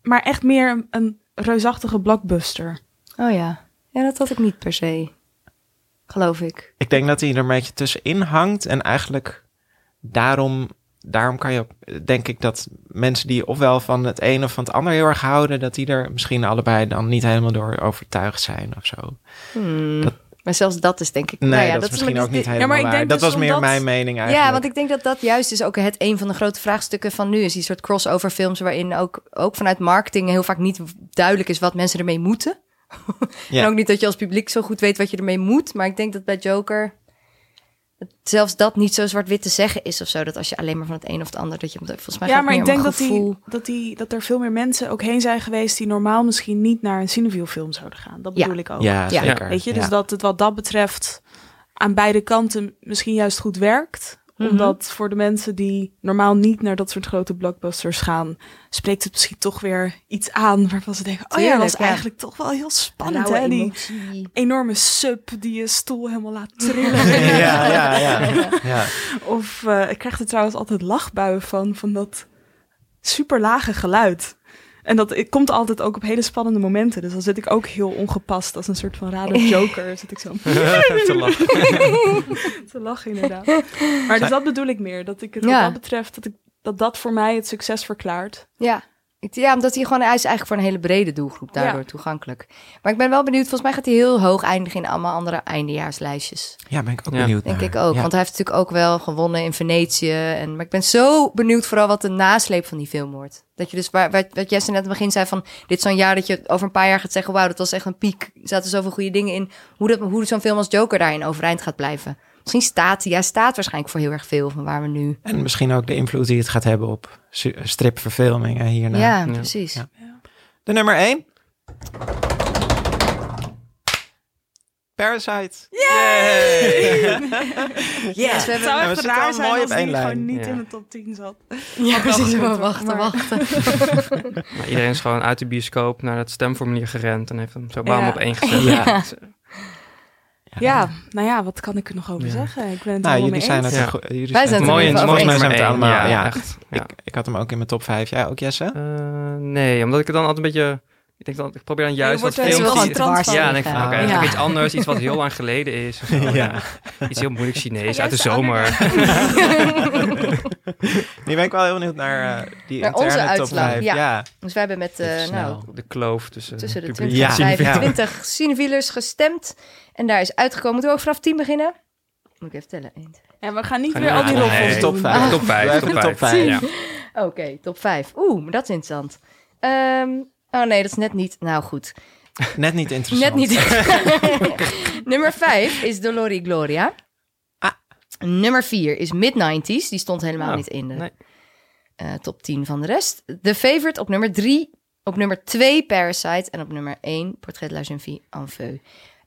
maar echt meer een, een reusachtige blockbuster. Oh ja. Ja, dat had ik niet per se. Geloof ik. Ik denk dat hij er een beetje tussenin hangt. En eigenlijk daarom, daarom kan je, ook- denk ik dat mensen die ofwel van het een of van het ander heel erg houden, dat die er misschien allebei dan niet helemaal door overtuigd zijn of zo. Hmm. Dat- Maar zelfs dat is denk ik... Nee, nou ja, dat, is misschien ook niet dit- helemaal maar ik waar. denk Dat dus was meer mijn mening eigenlijk. Ja, want ik denk dat dat juist is ook het een van de grote vraagstukken van nu is. Die soort crossover films waarin ook, ook vanuit marketing heel vaak niet duidelijk is wat mensen ermee moeten. Ja. En ook niet dat je als publiek zo goed weet wat je ermee moet. Maar ik denk dat bij Joker het zelfs dat niet zo zwart-wit te zeggen is of zo. Dat als je alleen maar van het een of het ander, dat je volgens mij Ja, maar ik denk dat, gevoel. die, dat, die, dat er veel meer mensen ook heen zijn geweest die normaal misschien niet naar een cinefiel film zouden gaan. Dat Ja. bedoel ik ook. Ja, Ja. zeker. Weet je, dus Ja. dat het wat dat betreft aan beide kanten misschien juist goed werkt. Mhm. Omdat voor de mensen die normaal niet naar dat soort grote blockbusters gaan, spreekt het misschien toch weer iets aan waarvan ze denken: oh ja, dat was ja. eigenlijk toch wel heel spannend. Hè? Die enorme sub die je stoel helemaal laat trillen. ja, ja, ja. ja. Of eh, ik krijg er trouwens altijd lachbuien van, van dat super lage geluid. En dat komt altijd ook op hele spannende momenten. Dus dan zit ik ook heel ongepast als een soort van rare joker. Zit ik zo Te lachen. te lachen inderdaad. Maar dus dat bedoel ik meer. Dat ik het Ja. wat dat betreft, dat, ik, dat dat voor mij het succes verklaart. Ja. Ik- Ja, omdat hij gewoon, hij is eigenlijk voor een hele brede doelgroep daardoor Ja. toegankelijk. Maar ik ben wel benieuwd, volgens mij gaat hij heel hoog eindigen in allemaal andere eindejaarslijstjes. Ja, ben ik ook Ja. benieuwd Denk naar. ik ook. Ja. Want hij heeft natuurlijk ook wel gewonnen in Venetië. En, maar ik ben zo benieuwd vooral wat de nasleep van die film wordt. Dat je dus, waar, wat, wat Jesse net aan het begin zei van... dit is zo'n jaar dat je over een paar jaar gaat zeggen... wauw, dat was echt een piek. Er zaten zoveel goede dingen in. Hoe, dat, hoe zo'n film als Joker daarin overeind gaat blijven. Misschien staat hij, hij staat waarschijnlijk voor heel erg veel van waar we nu... En misschien ook de invloed die het gaat hebben op stripverfilmingen hierna. ja, Ja. precies. Ja. De nummer 1. Parasite. Yes, we Het hebben... zou we echt zijn mooi als die gewoon niet Ja. in de top 10 zat. Ja, precies. We wachten, maar- wachten. Maar iedereen is gewoon uit de bioscoop naar het stemformulier gerend en heeft hem zo bam Ja. op één gezet. Ja. Ja, nou ja, wat kan ik er nog over Ja. zeggen? Ik ben het Nou, helemaal jullie mee zijn eens. het, Ja. jullie Wij zijn het er Mooi, over mooi Volgens mij eens. zijn het allemaal. Ja, echt. Ja. Ik, ik had hem ook in mijn top 5. Jij ook, Jesse? Eh, nee, omdat ik het dan altijd een beetje... Ik denk dan, ik probeer dan juist wat films... dwars Ja, denk ik van, oké, Ja. iets anders, iets wat heel lang geleden is. of zo, Ja. ja. Iets heel moeilijk Chinees uit de zomer. Nu ben ik wel heel benieuwd naar uh, die Naar onze uitslag, 5. ja. Ja. Dus wij hebben met, uh, nou. De kloof tussen, tussen de publiek 20 Ja. en Ja. 25 cinefielers gestemd. En daar is uitgekomen. Moeten we ook vanaf 10 beginnen? Moet ik even tellen. 1, 2. Ja, we gaan niet Gaan weer we- al die Nee, roffels nee, top doen. vijf. De top 5. Doe Top even de top 5. vijf. Ja. Oké, top 5. Oeh, maar dat is interessant. Ehm, oh nee, dat is net niet. Nou goed. Net niet interessant. Net niet. Nummer 5 is Dolori Gloria. Ah. Nummer 4 is Mid-90s. Die stond helemaal Oh, niet in de nee. eh, top 10 van de rest. The Favorite op nummer 3. Op nummer 2 Parasite. En op nummer 1 Portrait la Jeune Fille en Feu.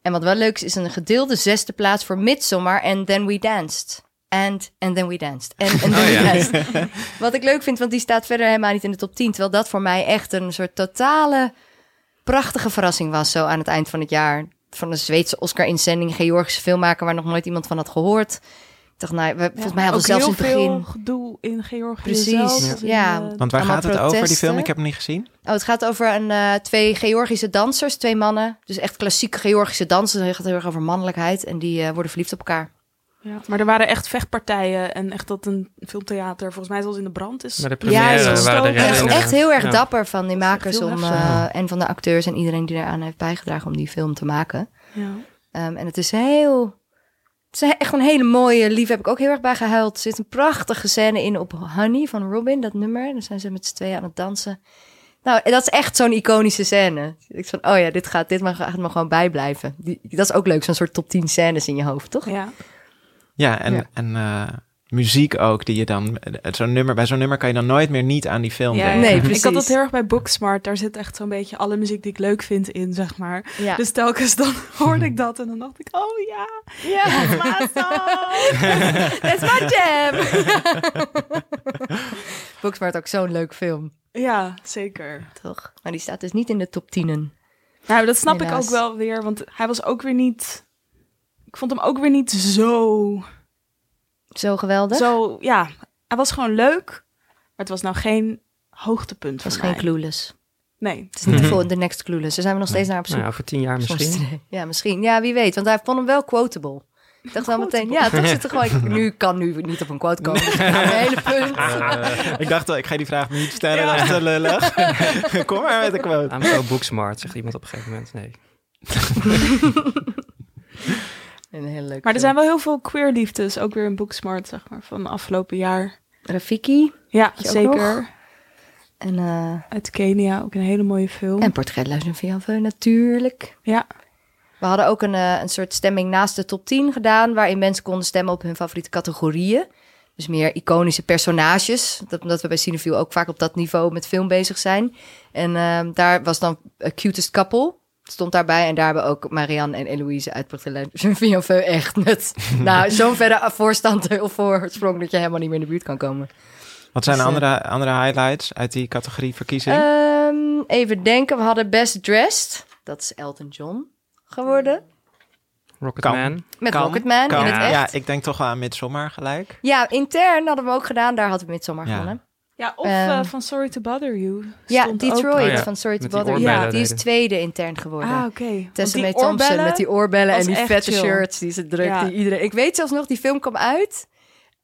En wat wel leuk is, is een gedeelde zesde plaats voor Midsommar en Then We Danced. And, and Then We Danced. En and Then Oh, We ja. Danced. Wat ik leuk vind, want die staat verder helemaal niet in de top 10. Terwijl dat voor mij echt een soort totale prachtige verrassing was. Zo aan het eind van het jaar. Van een Zweedse Oscar-inzending. Georgische filmmaker waar nog nooit iemand van had gehoord. Ik dacht, nou, we, volgens mij hadden we zelfs in heel het veel begin... gedoe in Georgië Precies, zelf, als in, ja. eh, Want waar gaat het over, die film? Ik heb hem niet gezien. Oh, het gaat over een, eh, twee Georgische dansers, twee mannen. Dus echt klassieke Georgische dansen. Het gaat heel erg over mannelijkheid. En die eh, worden verliefd op elkaar. Ja. Maar er waren echt vechtpartijen en echt dat een filmtheater volgens mij zelfs in de brand is. Bij de Ja, première ja, waren is reddingen. echt heel erg Ja. dapper van die is echt makers om, eh, en van de acteurs en iedereen die eraan heeft bijgedragen om die film te maken. Ja. Ehm, en het is heel. Het is echt gewoon een hele mooie, lief. Heb ik ook heel erg bij gehuild. Er zit een prachtige scène in op Honey van Robin, dat nummer. Dan zijn ze met z'n tweeën aan het dansen. Nou, dat is echt zo'n iconische scène. Ik van, oh ja, dit gaat, dit mag, gaat me gewoon bijblijven. Die, dat is ook leuk, zo'n soort top 10 scènes in je hoofd, toch? Ja. Ja, en, Ja. en eh, muziek ook, die je dan... eh, Zo'n nummer, bij zo'n nummer kan je dan nooit meer niet aan die film Ja, denken. Nee, Ik precies. had dat heel erg bij Booksmart. Daar zit echt zo'n beetje alle muziek die ik leuk vind in, zeg maar. Ja. Dus telkens dan hoorde ik dat en dan dacht ik, oh ja, ja. That's my jam! Booksmart ook zo'n leuk film, Ja, zeker. toch? Maar die staat dus niet in de top 10. Nou, dat snap Helaas. ik ook wel weer, want hij was ook weer niet... Ik vond hem ook weer niet zo... Zo geweldig. Zo, ja, hij was gewoon leuk, maar het was nou geen hoogtepunt Het was voor geen mij. clueless. Nee. Het is niet de, vol- de next clueless. Daar zijn we nog steeds naar op zoek. Nou ja, over tien jaar misschien. Ja, misschien. Ja, wie weet. Want hij vond hem wel quotable. Ik dacht wel meteen, ja, toch zit er gewoon... ik- Nu kan nu niet op een quote komen. Dus een hele punt. ik dacht al, ik ga die vraag niet stellen, dat is te lullig. Kom maar met de quote. I'm so booksmart, zegt iemand op een gegeven moment. Nee. Een hele leuke Maar er zijn wel heel veel queer liefdes, ook weer in Booksmart, zeg maar, van afgelopen jaar. Rafiki Ja, zeker. en, eh Uit Kenia, ook een hele mooie film. en Portret de la Jeune Fille en Feu, natuurlijk. Ja, We hadden ook een, eh, een soort stemming naast de top 10 gedaan... waarin mensen konden stemmen op hun favoriete categorieën. Dus meer iconische personages. Dat, omdat we bij Cineville ook vaak op dat niveau met film bezig zijn. En ehm, daar was dan a Cutest Couple... Stond daarbij en daar hebben ook Marianne en Eloïse uit en Feu echt met... nou, zo'n verre voorstand of voorsprong dat je helemaal niet meer in de buurt kan komen. Wat zijn de Dus, eh, andere, andere highlights uit die categorie verkiezing? Ehm, even denken, we hadden Best Dressed. Dat is Elton John geworden. Rocketman. Met Kan, Rocketman Kan. in het echt. Ja, Ja, ik denk toch wel aan Midsommar gelijk. intern hadden we ook gedaan. Daar hadden we Midsommar Ja. gewonnen. Ja of Ehm, eh, van Sorry to Bother You. Ja, Detroit ook. Oh ja, van Sorry to met Bother You. oorbellen Die is tweede intern geworden. Ah, oké. Tessa May Thompson oorbellen- met die oorbellen en die vette chill. shirts die ze drukt. Ja. Die iedereen... Ik weet zelfs nog, die film kwam uit.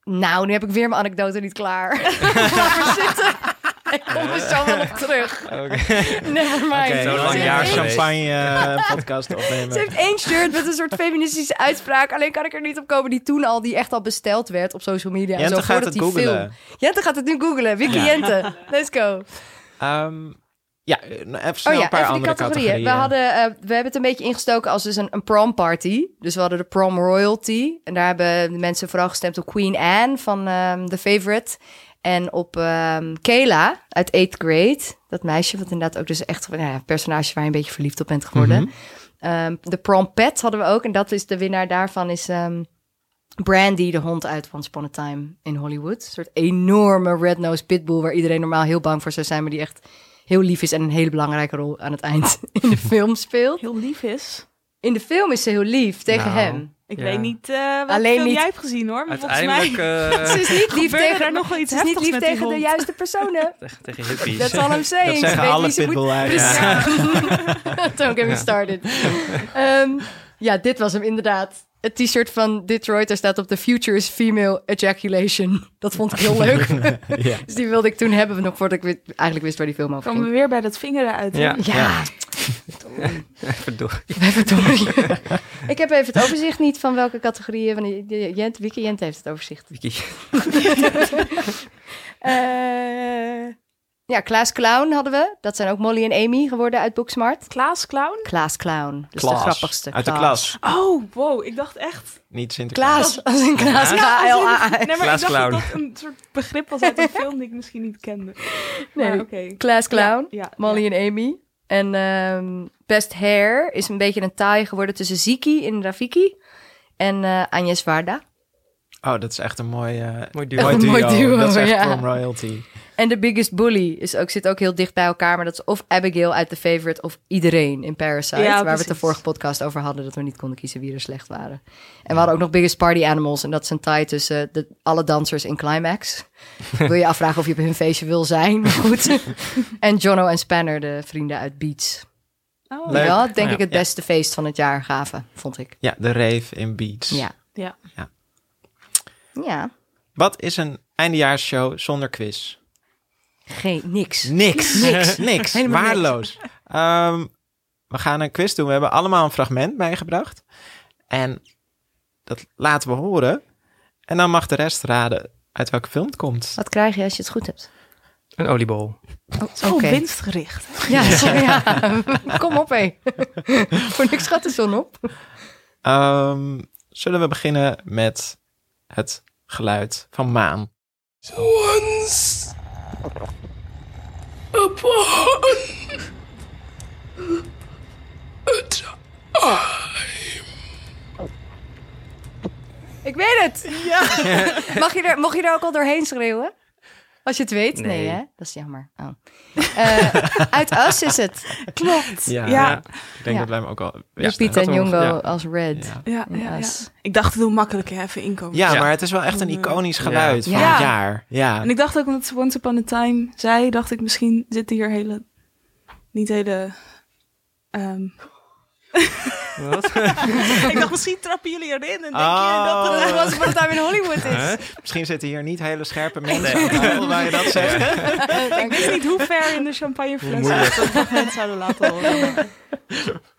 Nou, nu heb ik weer mijn anekdote niet klaar. Ik kom er zo wel op terug. Never mind. Lang jaar champagne eh, podcast opnemen. Ze heeft één shirt met een soort feministische uitspraak. Alleen kan ik er niet op komen die toen al, die echt al besteld werd op social media. en zo, gaat voordat het film. Jente gaat het nu googlen. Wiki Jente. Let's go. Ehm, ja, even snel Oh ja, een paar even die andere categorieën. categorieën. We, hadden, eh, we hebben het een beetje ingestoken als dus een, een prom party. Dus we hadden de prom royalty. En daar hebben de mensen vooral gestemd op Queen Anne van ehm The Favorite. En op ehm Kayla uit 8th grade, dat meisje, wat inderdaad ook dus echt nou ja, een personage waar je een beetje verliefd op bent geworden. Mhm. Ehm, de prom pet hadden we ook. En dat is de winnaar daarvan is ehm, Brandy, de hond uit Once Upon a Time in Hollywood. Een soort enorme red-nosed pitbull waar iedereen normaal heel bang voor zou zijn, maar die echt heel lief is en een hele belangrijke rol aan het eind in de film speelt. Heel lief is. In de film is ze heel lief tegen Nou, hem. Ik Ja. weet niet eh wat Alleen film niet- jij hebt gezien hoor. Maar volgens mij Ze is niet lief tegen, er nog wel iets ze is niet heftigs lief tegen de juiste personen. tegen, tegen hippies. That's all I'm saying. Dat Ze zeggen alle. Ja. Don't get me started. Ehm, ja, dit was hem inderdaad. Het t-shirt van Detroit, daar staat op The Future is Female Ejaculation. Dat vond ik heel leuk. Ja. dus die wilde ik toen hebben, nog voordat ik eigenlijk wist waar die film over komen we ging. weer bij dat vingeren uit. hè? Ja, Ja, verdorie. verdorie. ik heb even het overzicht niet van welke categorieën. Van die, Jent, Wieke Jent heeft het overzicht. Wiki. Eh, ja, Klaas Clown hadden we. Dat zijn ook Molly en Amy geworden uit Booksmart. Klaas Clown? Klaas Clown. Dus Klaas, de grappigste. Uit de Klaas. klas. Oh, wow. Ik dacht echt... Niet Sinterklaas. Klaas. Als een Klaas. K-L-A. Nee, maar Klaas ik dacht Clown. dat dat een soort begrip was uit een film die ik misschien niet kende. Nee, oké. Klaas Clown. Ja, ja, Molly ja. en Amy. En ehm, Best Hair is een beetje een taai geworden tussen Ziki in Rafiki en eh Agnes Varda. Oh, dat is echt een mooi, eh Mooi duo. mooi Een duo. mooi duo, Dat is echt ja. prom royalty. En The Biggest Bully is ook, zit ook heel dicht bij elkaar. Maar dat is of Abigail uit The Favorite of iedereen in Parasite. Ja, waar we het de vorige podcast over hadden. Dat we niet konden kiezen wie er slecht waren. En we hadden ook nog Biggest Party Animals. En dat is een tie tussen de, alle dansers in Climax. wil je afvragen of je op hun feestje wil zijn. Maar goed. en Jono en Spanner, de vrienden uit Beats. Oh, Leuk. Ja, denk Ja. ik het Ja. beste feest van het jaar gaven, vond ik. Ja, de rave in Beats. Ja. Ja. Ja, Wat is een eindejaarsshow zonder quiz? Geen, niks. Niks. Niks. Niks. Helemaal. Waardeloos. Ehm, we gaan een quiz doen. We hebben allemaal een fragment meegebracht. En dat laten we horen. En dan mag de rest raden uit welke film het komt. Wat krijg je als je het goed hebt? Een oliebol. Oh, Zo oké. winstgericht. Ja, sorry, ja. kom op hé. Voor niks gaat de zon op. Ehm, zullen we beginnen met het geluid van Maan? Once upon a time. Ik weet het. Ja. Mag je er, mocht je er ook al doorheen schreeuwen? Als je het weet? Nee, Nee. hè? Dat is jammer. Oh. Eh, uit Us is het. Klopt. Ja, Ja. ik denk Ja. dat wij hem ook al Ja. Pieter en Jongo als Red. Ja. Ja. Ik dacht het heel makkelijk, hè, even inkomen. Ja, Ja. maar het is wel echt een iconisch geluid Ja. van Ja. het jaar. Ja. En ik dacht ook, omdat ze Once Upon a Time zei, dacht ik misschien zitten hier hele... Niet hele... ehm, Wat? ik dacht, misschien trappen jullie erin en denk Oh. je dat het... Was wat daar in Hollywood is. Misschien zitten hier niet hele scherpe mensen tafel waar je dat zegt. Ik wist niet hoe ver in de champagnefles dat mensen zouden laten horen.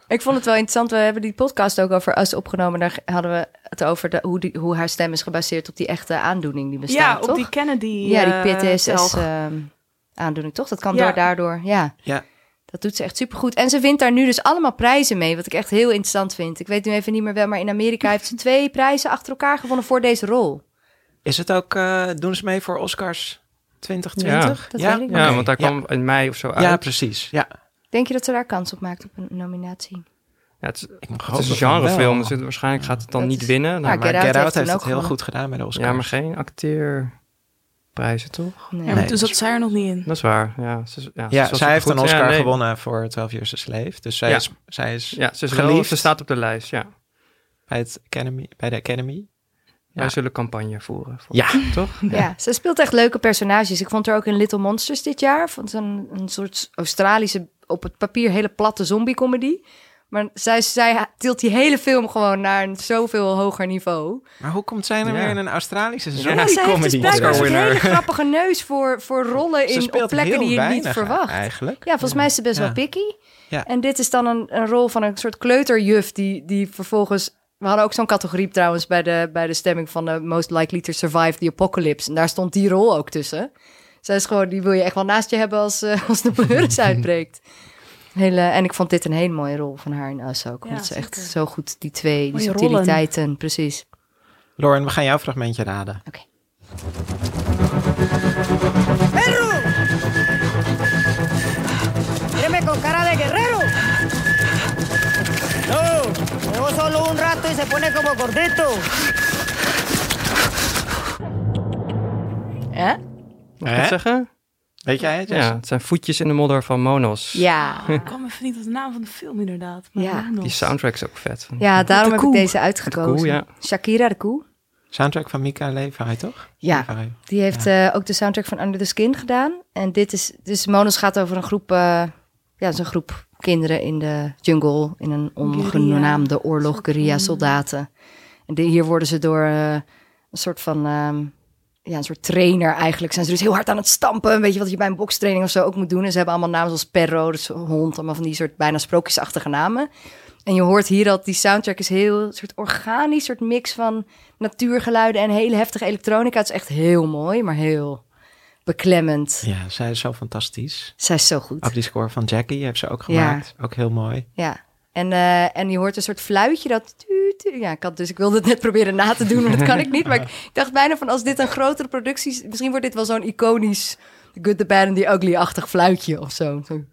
Ik vond het wel interessant. We hebben die podcast ook over Us opgenomen. Daar hadden we het over de, hoe, die, hoe haar stem is gebaseerd op die echte aandoening die bestaat, Ja, toch? op die Kennedy ja, die eh, PTSS telg. ehm, aandoening, toch? Dat kan Ja. door daardoor, ja. Ja. Dat doet ze echt supergoed. En ze wint daar nu dus allemaal prijzen mee, wat ik echt heel interessant vind. Ik weet nu even niet meer wel, maar in Amerika heeft ze twee prijzen achter elkaar gewonnen voor deze rol. Is het ook, eh, doen ze mee voor Oscars 2020? dat weet ik niet. Ja, Oké, want ja. kwam in mei of zo uit. Ja, precies. Ja. Denk je dat ze daar kans op maakt op een nominatie? Ja, het is, Ik het is een genrefilm, dus waarschijnlijk gaat het dan Dat niet is- winnen. Ja, Nou, Get Maar Out Get heeft Out heeft het heel goed gedaan bij de Oscars. ja, maar geen acteerprijzen, toch? Nee. Ja, maar Nee. toen zat zij er nog niet in. Dat is waar, ja. Ze, ja, Ja, ze zij heeft goed. een Oscar Ja, nee. gewonnen voor 12 Years a Slave. Dus zij Ja. is, zij is Ja, ze, is wel, Geliefd. ze staat op de lijst, ja. bij, het Academy, bij de Academy. Wij zullen campagne voeren. Voor, Ja. Toch? Ja, ze speelt echt leuke personages. Ik vond haar ook in Little Monsters dit jaar. Vond ze een, een soort Australische, op het papier hele platte zombie-comedy. Maar zij, zij tilt die hele film gewoon naar een zoveel hoger niveau. Maar hoe komt zij nou Ja. weer in een Australische Ja, Ja, zij heeft dus blijkbaar een hele grappige neus voor, voor rollen Ze in, op plekken die je niet verwacht. eigenlijk. Ja, volgens mij is ze best Ja. wel picky. Ja. En dit is dan een, een rol van een soort kleuterjuf die, die vervolgens... We hadden ook zo'n categorie trouwens bij de, bij de stemming van de Most Likely to Survive the Apocalypse. En daar stond die rol ook tussen. Zij is gewoon, die wil je echt wel naast je hebben als, eh, als de pleuris uitbreekt. Hele, en ik vond dit een hele mooie rol van haar in Us ook. Ja, ze echt zo goed die twee, die rollen. subtiliteiten, precies. Lauren, we gaan jouw fragmentje raden. Oké. ¡Perro! ¡Mírame con cara de guerrero! No, luego solo un rato y se pone como gordito. Hè? Mag ik het Hè? zeggen? Weet jij het? Ja, het zijn voetjes in de modder van Monos. Ja. Ik kwam even niet op de naam van de film inderdaad. Maar Ja. Monos. Die soundtrack is ook vet. Ja, daarom de heb ik deze uitgekozen. koe, ja. Shakira de koe. Soundtrack van Mika Levi, toch? Ja. Levi. Die heeft eh, ook de soundtrack van Under the Skin gedaan. En dit is, dus Monos gaat over een groep, eh, ja, het is een groep kinderen in de jungle, in een ongenaamde oorlog, guerrilla van- soldaten. En de- hier worden ze door eh, een soort van, ehm, ja, een soort trainer eigenlijk. Zijn ze dus heel hard aan het stampen. Weet je wat je bij een bokstraining of zo ook moet doen. En ze hebben allemaal namen zoals Perro, dus hond, allemaal van die soort bijna sprookjesachtige namen. En je hoort hier dat die soundtrack is heel een soort organisch, soort mix van natuurgeluiden en hele heftige elektronica. Het is echt heel mooi, maar heel beklemmend. Ja, zij is zo fantastisch. Zij is zo goed. Ook die score van Jackie heeft ze ook Ja. gemaakt. Ook heel mooi. Ja. En, eh, en je hoort een soort fluitje dat... Ja, ik had, dus ik wilde het net proberen na te doen, maar dat kan ik niet. Maar ik, ik dacht bijna van als dit een grotere productie is... Misschien wordt dit wel zo'n iconisch The Good, The Bad and The Ugly-achtig fluitje of zo. zo.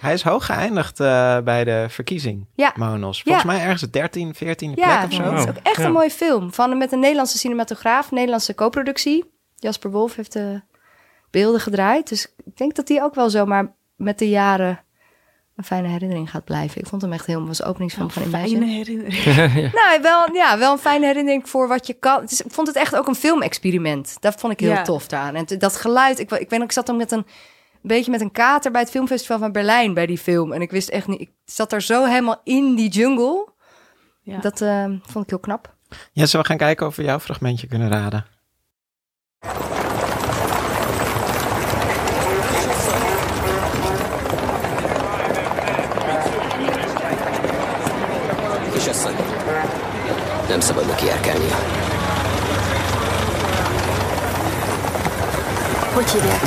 Hij is hoog geëindigd eh, bij de verkiezing, Ja. Monos. Volgens Ja. mij ergens 13, 14 Ja, plek of zo. het is ook echt Ja. een mooie film. Van, met een Nederlandse cinematograaf, Nederlandse co-productie. Jasper Wolf heeft de beelden gedraaid. Dus ik denk dat die ook wel zomaar met de jaren een fijne herinnering gaat blijven. Ik vond hem echt heel was openingsfilm van Imagine. Fijne herinnering. Nou, wel, ja, wel een fijne herinnering voor wat je kan. Is, ik vond het echt ook een filmexperiment. Dat vond ik heel Ja. tof aan. En dat geluid, ik, ik weet nog, ik zat dan met een, beetje met een kater bij het filmfestival van Berlijn bij die film. En ik wist echt niet, ik zat daar zo helemaal in die jungle. Ja. Dat eh, vond ik heel knap. Ja, zullen we gaan kijken of we jouw fragmentje kunnen raden? Nem szabadna kiárkálnia. Hogy hívják?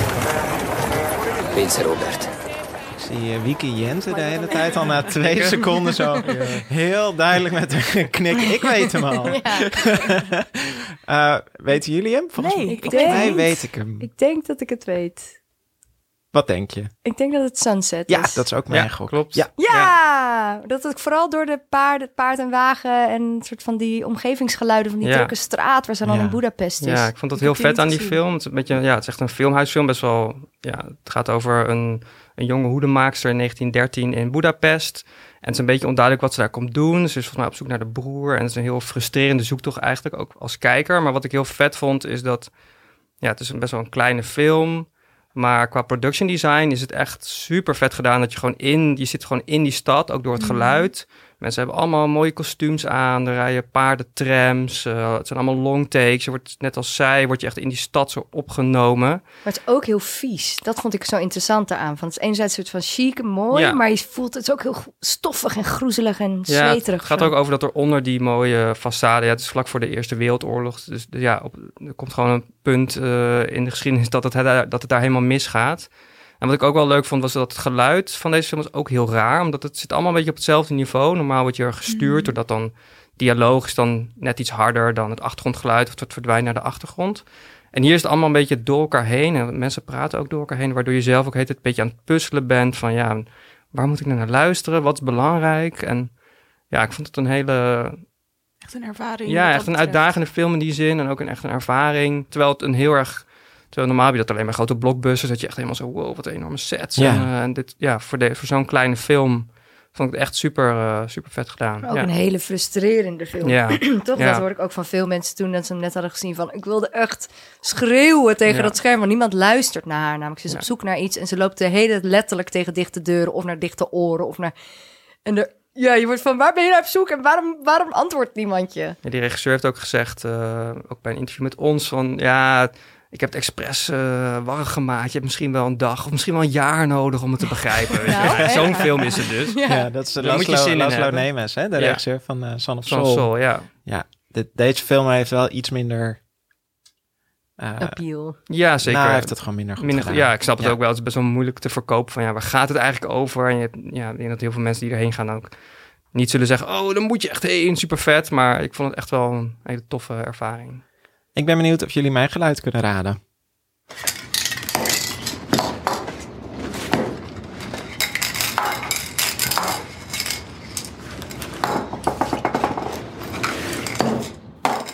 Vince Robert. Ik zie eh, Wiki Jensen de hele tijd al na twee seconden zo heel duidelijk met een knik. Ik weet hem al. Eh, weten jullie hem? Volgens Nee, mij, ik volgens denk mij weet ik hem. Ik denk dat ik het weet. Wat denk je? Ik denk dat het Sunset Ja, is. dat is ook mijn Ja, gok. klopt. Ja. Ja, dat het vooral door de paard, het paard en wagen en een soort van die omgevingsgeluiden van die Ja. drukke straat waar ze dan Ja. in Budapest is. Ja, ik vond dat heel vet aan die film. Het is, een beetje, ja, het is echt een filmhuisfilm. Best wel, ja, het gaat over een, een jonge hoedemaakster in 1913 in Budapest. En het is een beetje onduidelijk wat ze daar komt doen. Ze is volgens mij op zoek naar de broer. En het is een heel frustrerende zoektocht eigenlijk, ook als kijker. Maar wat ik heel vet vond, is dat... Ja, het is een best wel een kleine film. Maar qua production design is het echt super vet gedaan. Dat je gewoon in... Je zit gewoon in die stad, ook door het geluid. Mensen hebben allemaal mooie kostuums aan. Er rijden paardentrams. eh het zijn allemaal long takes. Je wordt, net als zij, word je echt in die stad zo opgenomen. Maar het is ook heel vies. Dat vond ik zo interessant eraan. Van het is enerzijds een soort van chic mooi, Ja. maar je voelt het is ook heel stoffig en groezelig en Ja, zweterig. het gaat ook over dat er onder die mooie façade... Ja, het is vlak voor de Eerste Wereldoorlog. Dus ja, op, er komt gewoon een punt eh, in de geschiedenis dat het, dat het daar helemaal misgaat. En wat ik ook wel leuk vond, was dat het geluid van deze film is ook heel raar. Omdat het zit allemaal een beetje op hetzelfde niveau. Normaal wordt je er gestuurd, doordat dan dialoog is dan net iets harder dan het achtergrondgeluid. Of het verdwijnt naar de achtergrond. En hier is het allemaal een beetje door elkaar heen. En mensen praten ook door elkaar heen. Waardoor je zelf ook heet het een beetje aan het puzzelen bent. Van ja, waar moet ik nou naar luisteren? Wat is belangrijk? En ja, ik vond het een hele Echt een ervaring. ja, echt een betreft. uitdagende film in die zin. En ook een echt een ervaring. Terwijl het een heel erg... Terwijl normaal heb je dat alleen maar grote blockbusters. Dat je echt helemaal zo, wow, wat enorme sets. Ja. En, eh, en dit, ja, voor, de, voor zo'n kleine film vond ik het echt super, eh, super vet gedaan. Maar ook ja. een hele frustrerende film. Ja. Toch? Ja. Dat hoorde ik ook van veel mensen toen dat ze hem net hadden gezien. Van, ik wilde echt schreeuwen tegen Ja. dat scherm. Want niemand luistert naar haar. Namelijk, ze is Ja. op zoek naar iets. En ze loopt de hele letterlijk tegen dichte deuren. Of naar dichte oren. Of naar... En de, ja, je wordt van, waar ben je naar op zoek? En waarom, waarom antwoordt niemand je? Ja, die regisseur heeft ook gezegd, eh, ook bij een interview met ons, van ja, ik heb het expres eh warrig gemaakt. Je hebt misschien wel een dag of misschien wel een jaar nodig om het te begrijpen. weet je. Nou, Ja? Zo'n film is het dus. Ja, dat is de Daar moet je Laszlo, zin in Laszlo hebben. Nemes, hè? de Ja. regisseur van uh, Son of Zo'n Soul. Soul, ja. Ja, dit, deze film heeft wel iets minder... eh, Appeal. Ja, zeker. Nou, hij heeft het gewoon minder goed Minder, gedaan. ja, ik snap het Ja. ook wel. Het is best wel moeilijk te verkopen van ja, waar gaat het eigenlijk over? En je hebt, ja, ik denk dat heel veel mensen die erheen gaan ook niet zullen zeggen, oh, dan moet je echt heen, super vet. Maar ik vond het echt wel een hele toffe ervaring. Ik ben benieuwd of jullie mijn geluid kunnen raden.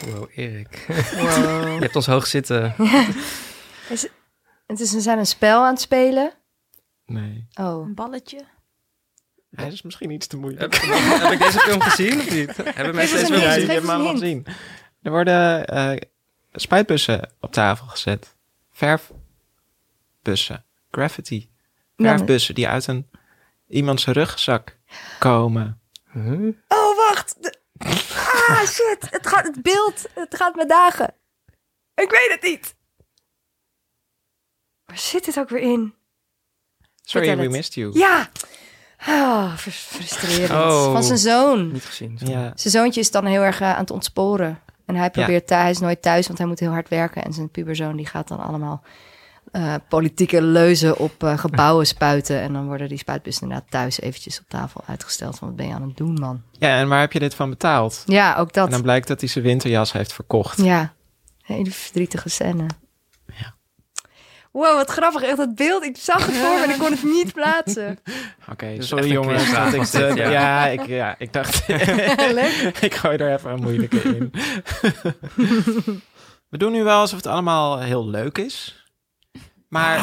Wow, Erik. Je hebt ons hoog zitten. Is, het is, ze zijn een spel aan het spelen. Nee. Oh. Een balletje. Hij is misschien iets te moeilijk. heb ik deze film gezien of niet? Hebben mensen deze film gezien? je hem hint. gezien. Er worden eh, spuitbussen op tafel gezet. Verfbussen. Graffiti. Verfbussen die uit een iemands rugzak komen. Huh? Oh, wacht. Ah, shit. Het, gaat, het beeld, het gaat me dagen. Ik weet het niet. Waar zit dit ook weer in? Sorry, Vertel we het. missed you. Ja. Ah, fr- frustrerend. Oh. Van zijn zoon. Niet gezien. Ja. Zijn zoontje is dan heel erg eh, aan het ontsporen. En hij probeert thuis, hij is nooit thuis, want hij moet heel hard werken. En zijn puberzoon die gaat dan allemaal eh, politieke leuzen op eh, gebouwen spuiten. En dan worden die spuitbussen inderdaad thuis eventjes op tafel uitgesteld. Van wat ben je aan het doen, man? ja, en waar heb je dit van betaald? Ja, ook En dan dat. blijkt dat hij zijn winterjas heeft verkocht. Ja, hele verdrietige scène. Wow, wat grappig. Echt het beeld. Ik zag het voor me en ik kon het niet plaatsen. Oké, Dus sorry een jongens. dat ik dit, het, ja. ja. ik, ja, ik dacht, Leuk. ik gooi er even een moeilijke in. We doen nu wel alsof het allemaal heel leuk is. Maar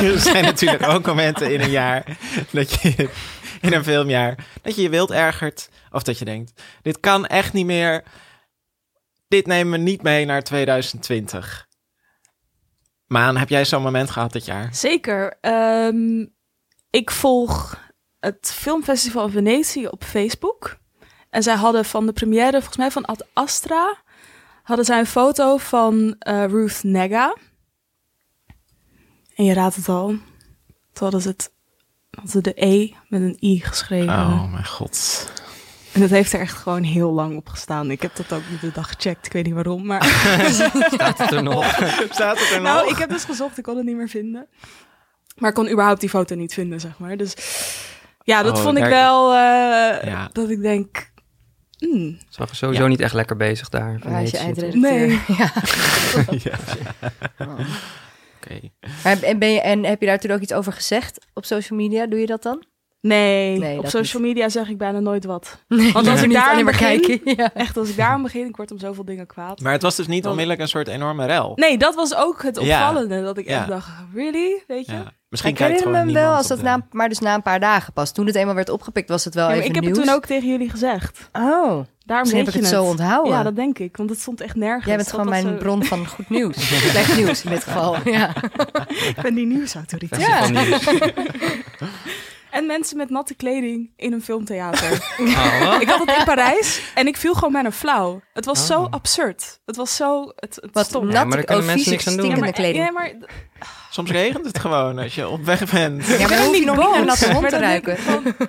er zijn natuurlijk ook momenten in een jaar dat je in een filmjaar dat je je wild ergert of dat je denkt: dit kan echt niet meer. Dit nemen we niet mee naar 2020. Maan, heb jij zo'n moment gehad dit jaar? Zeker. Ehm, ik volg het filmfestival in Venetië op Facebook. En zij hadden van de première, volgens mij van Ad Astra, hadden zij een foto van eh, Ruth Nega. En je raadt het al. Toen hadden ze, het, hadden ze de E met een I geschreven. Oh mijn god. En dat heeft er echt gewoon heel lang op gestaan. Ik heb dat ook de dag gecheckt. Ik weet niet waarom, maar... Staat het er nog? Staat het er nog? Nou, ik heb dus gezocht, ik kon het niet meer vinden. Maar ik kon überhaupt die foto niet vinden, zeg maar. Dus ja, dat Oh, vond ik daar- wel eh, Ja. dat ik denk. hmm, Ze waren sowieso niet echt lekker bezig daar. Waar is je eindredacteur? Nee. Ja. ja. Oké. En, ben je, en heb je daar toen ook iets over gezegd op social media? Doe je dat dan? Nee, Nee, op social media zeg ik bijna nooit wat. Nee, Want als ik daar aan maar begin-. Ja. Echt, als ik daar aan begin, ik word om zoveel dingen kwaad. Maar het was dus niet onmiddellijk een soort enorme rel. Nee, dat was ook het Ja. opvallende. Dat ik Ja. echt dacht, really? Weet je? Ja. Misschien Ik kijkt herinner gewoon me hem wel, niemand als dat de- na, maar dus na een paar dagen pas. Toen het eenmaal werd opgepikt, was het wel Ja, maar even ik heb het nieuws. toen ook tegen jullie gezegd. Oh, Daarom heb ik het zo onthouden. Ja, dat denk ik. Want het stond echt nergens. Jij bent gewoon mijn zo- bron van goed nieuws. Slecht nieuws in dit geval. Ja. Ik ben die nieuwsautoriteit. Ja. En mensen met natte kleding in een filmtheater. Oh, wat? ik had het in Parijs en ik viel gewoon bijna flauw. Het was zo Oh. absurd. Het was zo... Het, het Wat stom. Ja, natte, maar daar kunnen mensen vieze, niks aan doen. stinkende maar, kleding. ja, maar Soms regent het gewoon als je op weg bent. Ja, maar dan hoef je niet nog niet naar natte hond te ruiken.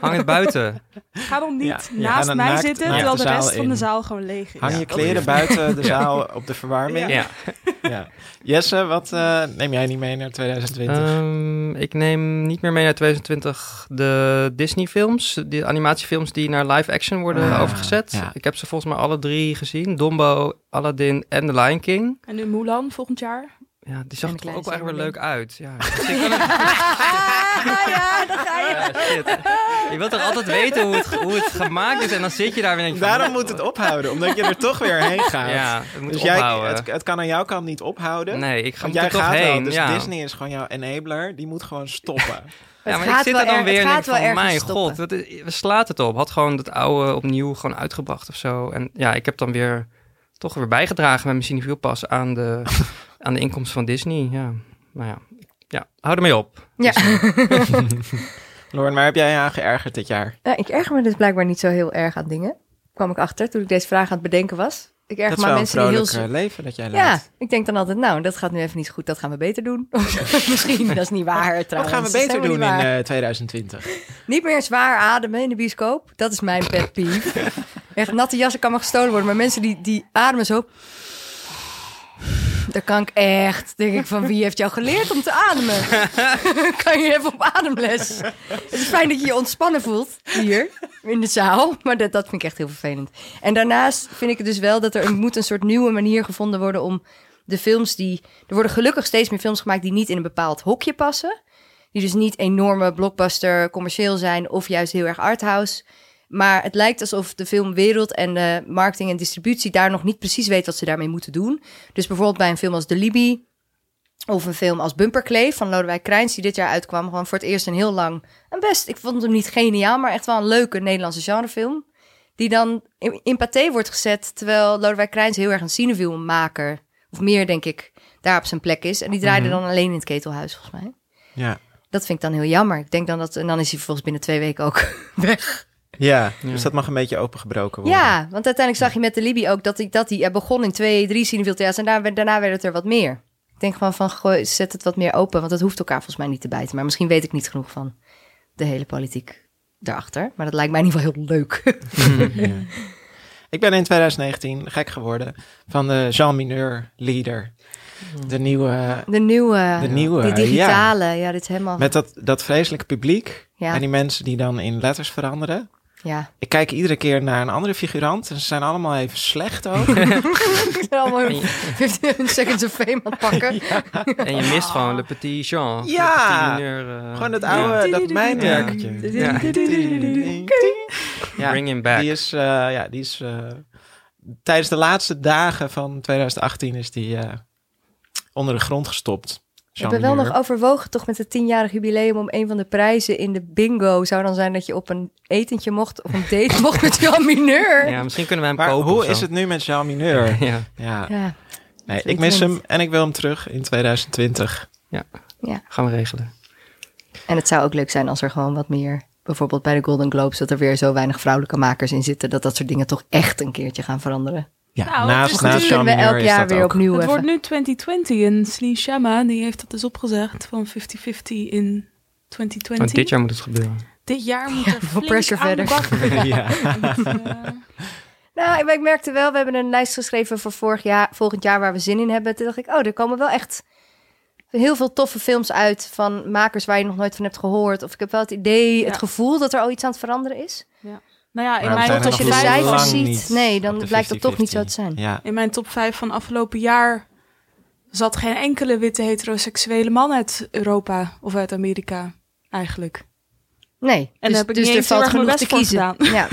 Hang het buiten. ga dan niet Ja, naast mij naakt zitten, terwijl de de rest van de zaal gewoon leeg is. Hang je kleren buiten de zaal op de verwarming. Ja. Ja. Jesse, wat eh, neem jij niet mee naar 2020? Ehm, ik neem niet meer mee naar 2020 de Disney-films, die animatiefilms die naar live-action worden Ah, overgezet. ja. Ik heb ze volgens mij alle drie gezien: Dumbo, Aladdin en The Lion King. En nu Mulan volgend jaar. Ja, die zag er ook wel echt weer leuk uit. Ja, misschien kan het- ja, daar ga je. Ja, shit. Je wilt toch altijd weten hoe het, hoe het gemaakt is en dan zit je daar weer en denk je van, Daarom moet het ophouden, omdat je er toch weer heen gaat. Ja, het moet dus jij, ophouden. het, het kan aan jouw kant niet ophouden. nee, ik ga Want jij er toch gaat heen. wel, dus ja. Disney is gewoon jouw enabler. Die moet gewoon stoppen. Ja, maar gaat ik zit er dan er- weer en denk van, mijn stoppen. god, is- we slaat het op. Had gewoon het oude opnieuw gewoon uitgebracht of zo. En ja, ik heb dan weer toch weer bijgedragen met mijn Cinefiel pas aan de, aan de inkomsten van Disney. Ja, nou ja, ja hou ermee op. Ja. Lauren, waar heb jij je aan geërgerd dit jaar? Ja, ik erger me dus blijkbaar niet zo heel erg aan dingen. Kwam ik achter toen ik deze vraag aan het bedenken was. Ik wel een mensen die heel... eh, leven dat jij Ja, leidt. ik denk dan altijd, nou, dat gaat nu even niet goed, dat gaan we beter doen. Misschien, dat is niet waar Wat trouwens. gaan we beter doen in niet waar. eh, 2020? Niet meer zwaar ademen in de bioscoop. Dat is mijn pet peeve. Echt, natte jassen kan maar gestolen worden. Maar mensen die, die ademen zo... Daar kan ik echt, denk ik, van wie heeft jou geleerd om te ademen? kan je even op ademles? Het is fijn dat je je ontspannen voelt hier in de zaal, maar dat, dat vind ik echt heel vervelend. En daarnaast vind ik het dus wel dat er moet een soort nieuwe manier gevonden worden om de films die... Er worden gelukkig steeds meer films gemaakt die niet in een bepaald hokje passen. Die dus niet enorme blockbuster commercieel zijn of juist heel erg arthouse. Maar het lijkt alsof de filmwereld en de marketing en distributie daar nog niet precies weet wat ze daarmee moeten doen. Dus bijvoorbeeld bij een film als De Libby of een film als Bumperkleef van Lodewijk Krijns die dit jaar uitkwam. Gewoon voor het eerst een heel lang, een best, ik vond hem niet geniaal, maar echt wel een leuke Nederlandse genrefilm. Die dan in, in paté wordt gezet, terwijl Lodewijk Krijns heel erg een cinefilmmaker, of meer denk ik, daar op zijn plek is. En die draaide dan alleen in het ketelhuis volgens mij. Ja. Dat vind ik dan heel jammer. Ik denk dan dat, en dan is hij vervolgens binnen twee weken ook weg. Ja, dus dat mag een beetje opengebroken worden. Ja, want uiteindelijk zag je met de Libi ook dat hij dat die, er begon in twee, drie cinefil theaters en daarna, daarna werd het er wat meer. Ik denk gewoon van, gooi, zet het wat meer open, want dat hoeft elkaar volgens mij niet te bijten. Maar misschien weet ik niet genoeg van de hele politiek daarachter. Maar dat lijkt mij in ieder geval heel leuk. Ja. Ik ben in 2019 gek geworden van de Jean Mineur Leader. De nieuwe, De nieuwe, De nieuwe, die digitale, ja. dit is helemaal... met dat, dat vreselijke publiek. Ja. En die mensen die dan in letters veranderen. Ja, Ik kijk iedere keer naar een andere figurant. En ze zijn allemaal even slecht ook. ik ben allemaal hun 15 seconds of fame aan het pakken. En je mist gewoon Le Petit Jean. Ja. Mineur, eh, Gewoon dat ja. oude, dat mijnwerkertje. Ja. Ja, Bring him back. Die is, eh, ja, die is eh, tijdens de laatste dagen van 2018 is die eh, onder de grond gestopt. We hebben wel Jean nog overwogen, toch met het tienjarig jubileum, om een van de prijzen in de bingo zou dan zijn dat je op een etentje mocht of een date mocht met Jan Mineur. Ja, misschien kunnen we hem Maar kopen. hoe is het nu met Jean Mineur? Ja. Ja, Ja, nee, ik mis ik hem en ik wil hem terug in 2020. gaan we regelen. en het zou ook leuk zijn als er gewoon wat meer, bijvoorbeeld bij de Golden Globes, dat er weer zo weinig vrouwelijke makers in zitten, dat dat soort dingen toch echt een keertje gaan veranderen. Ja, Nou, het naast, is naast we elk is jaar dat weer ook. opnieuw Het even. wordt nu 2020 en Slee Shamma die heeft dat dus opgezegd van 50-50 in 2020. Want dit jaar moet het gebeuren. Dit jaar moet er flink pressure verder. ja. Eh, Nou, ik- ik merkte wel, we hebben een lijst geschreven voor vorig jaar, volgend jaar waar we zin in hebben. Toen dacht ik, oh, er komen wel echt heel veel toffe films uit van makers waar je nog nooit van hebt gehoord. Of ik heb wel het idee, het Ja. gevoel dat er al iets aan het veranderen is. Nou ja, in Maar mijn, als je de cijfers ziet, nee, dan blijkt dat toch niet zo te 50-50. zijn. Ja. in mijn top 5 van afgelopen jaar zat geen enkele witte heteroseksuele man uit Europa of uit Amerika eigenlijk. Nee, En dus, heb ik dus niet er valt genoeg te kiezen. Ja. Ja,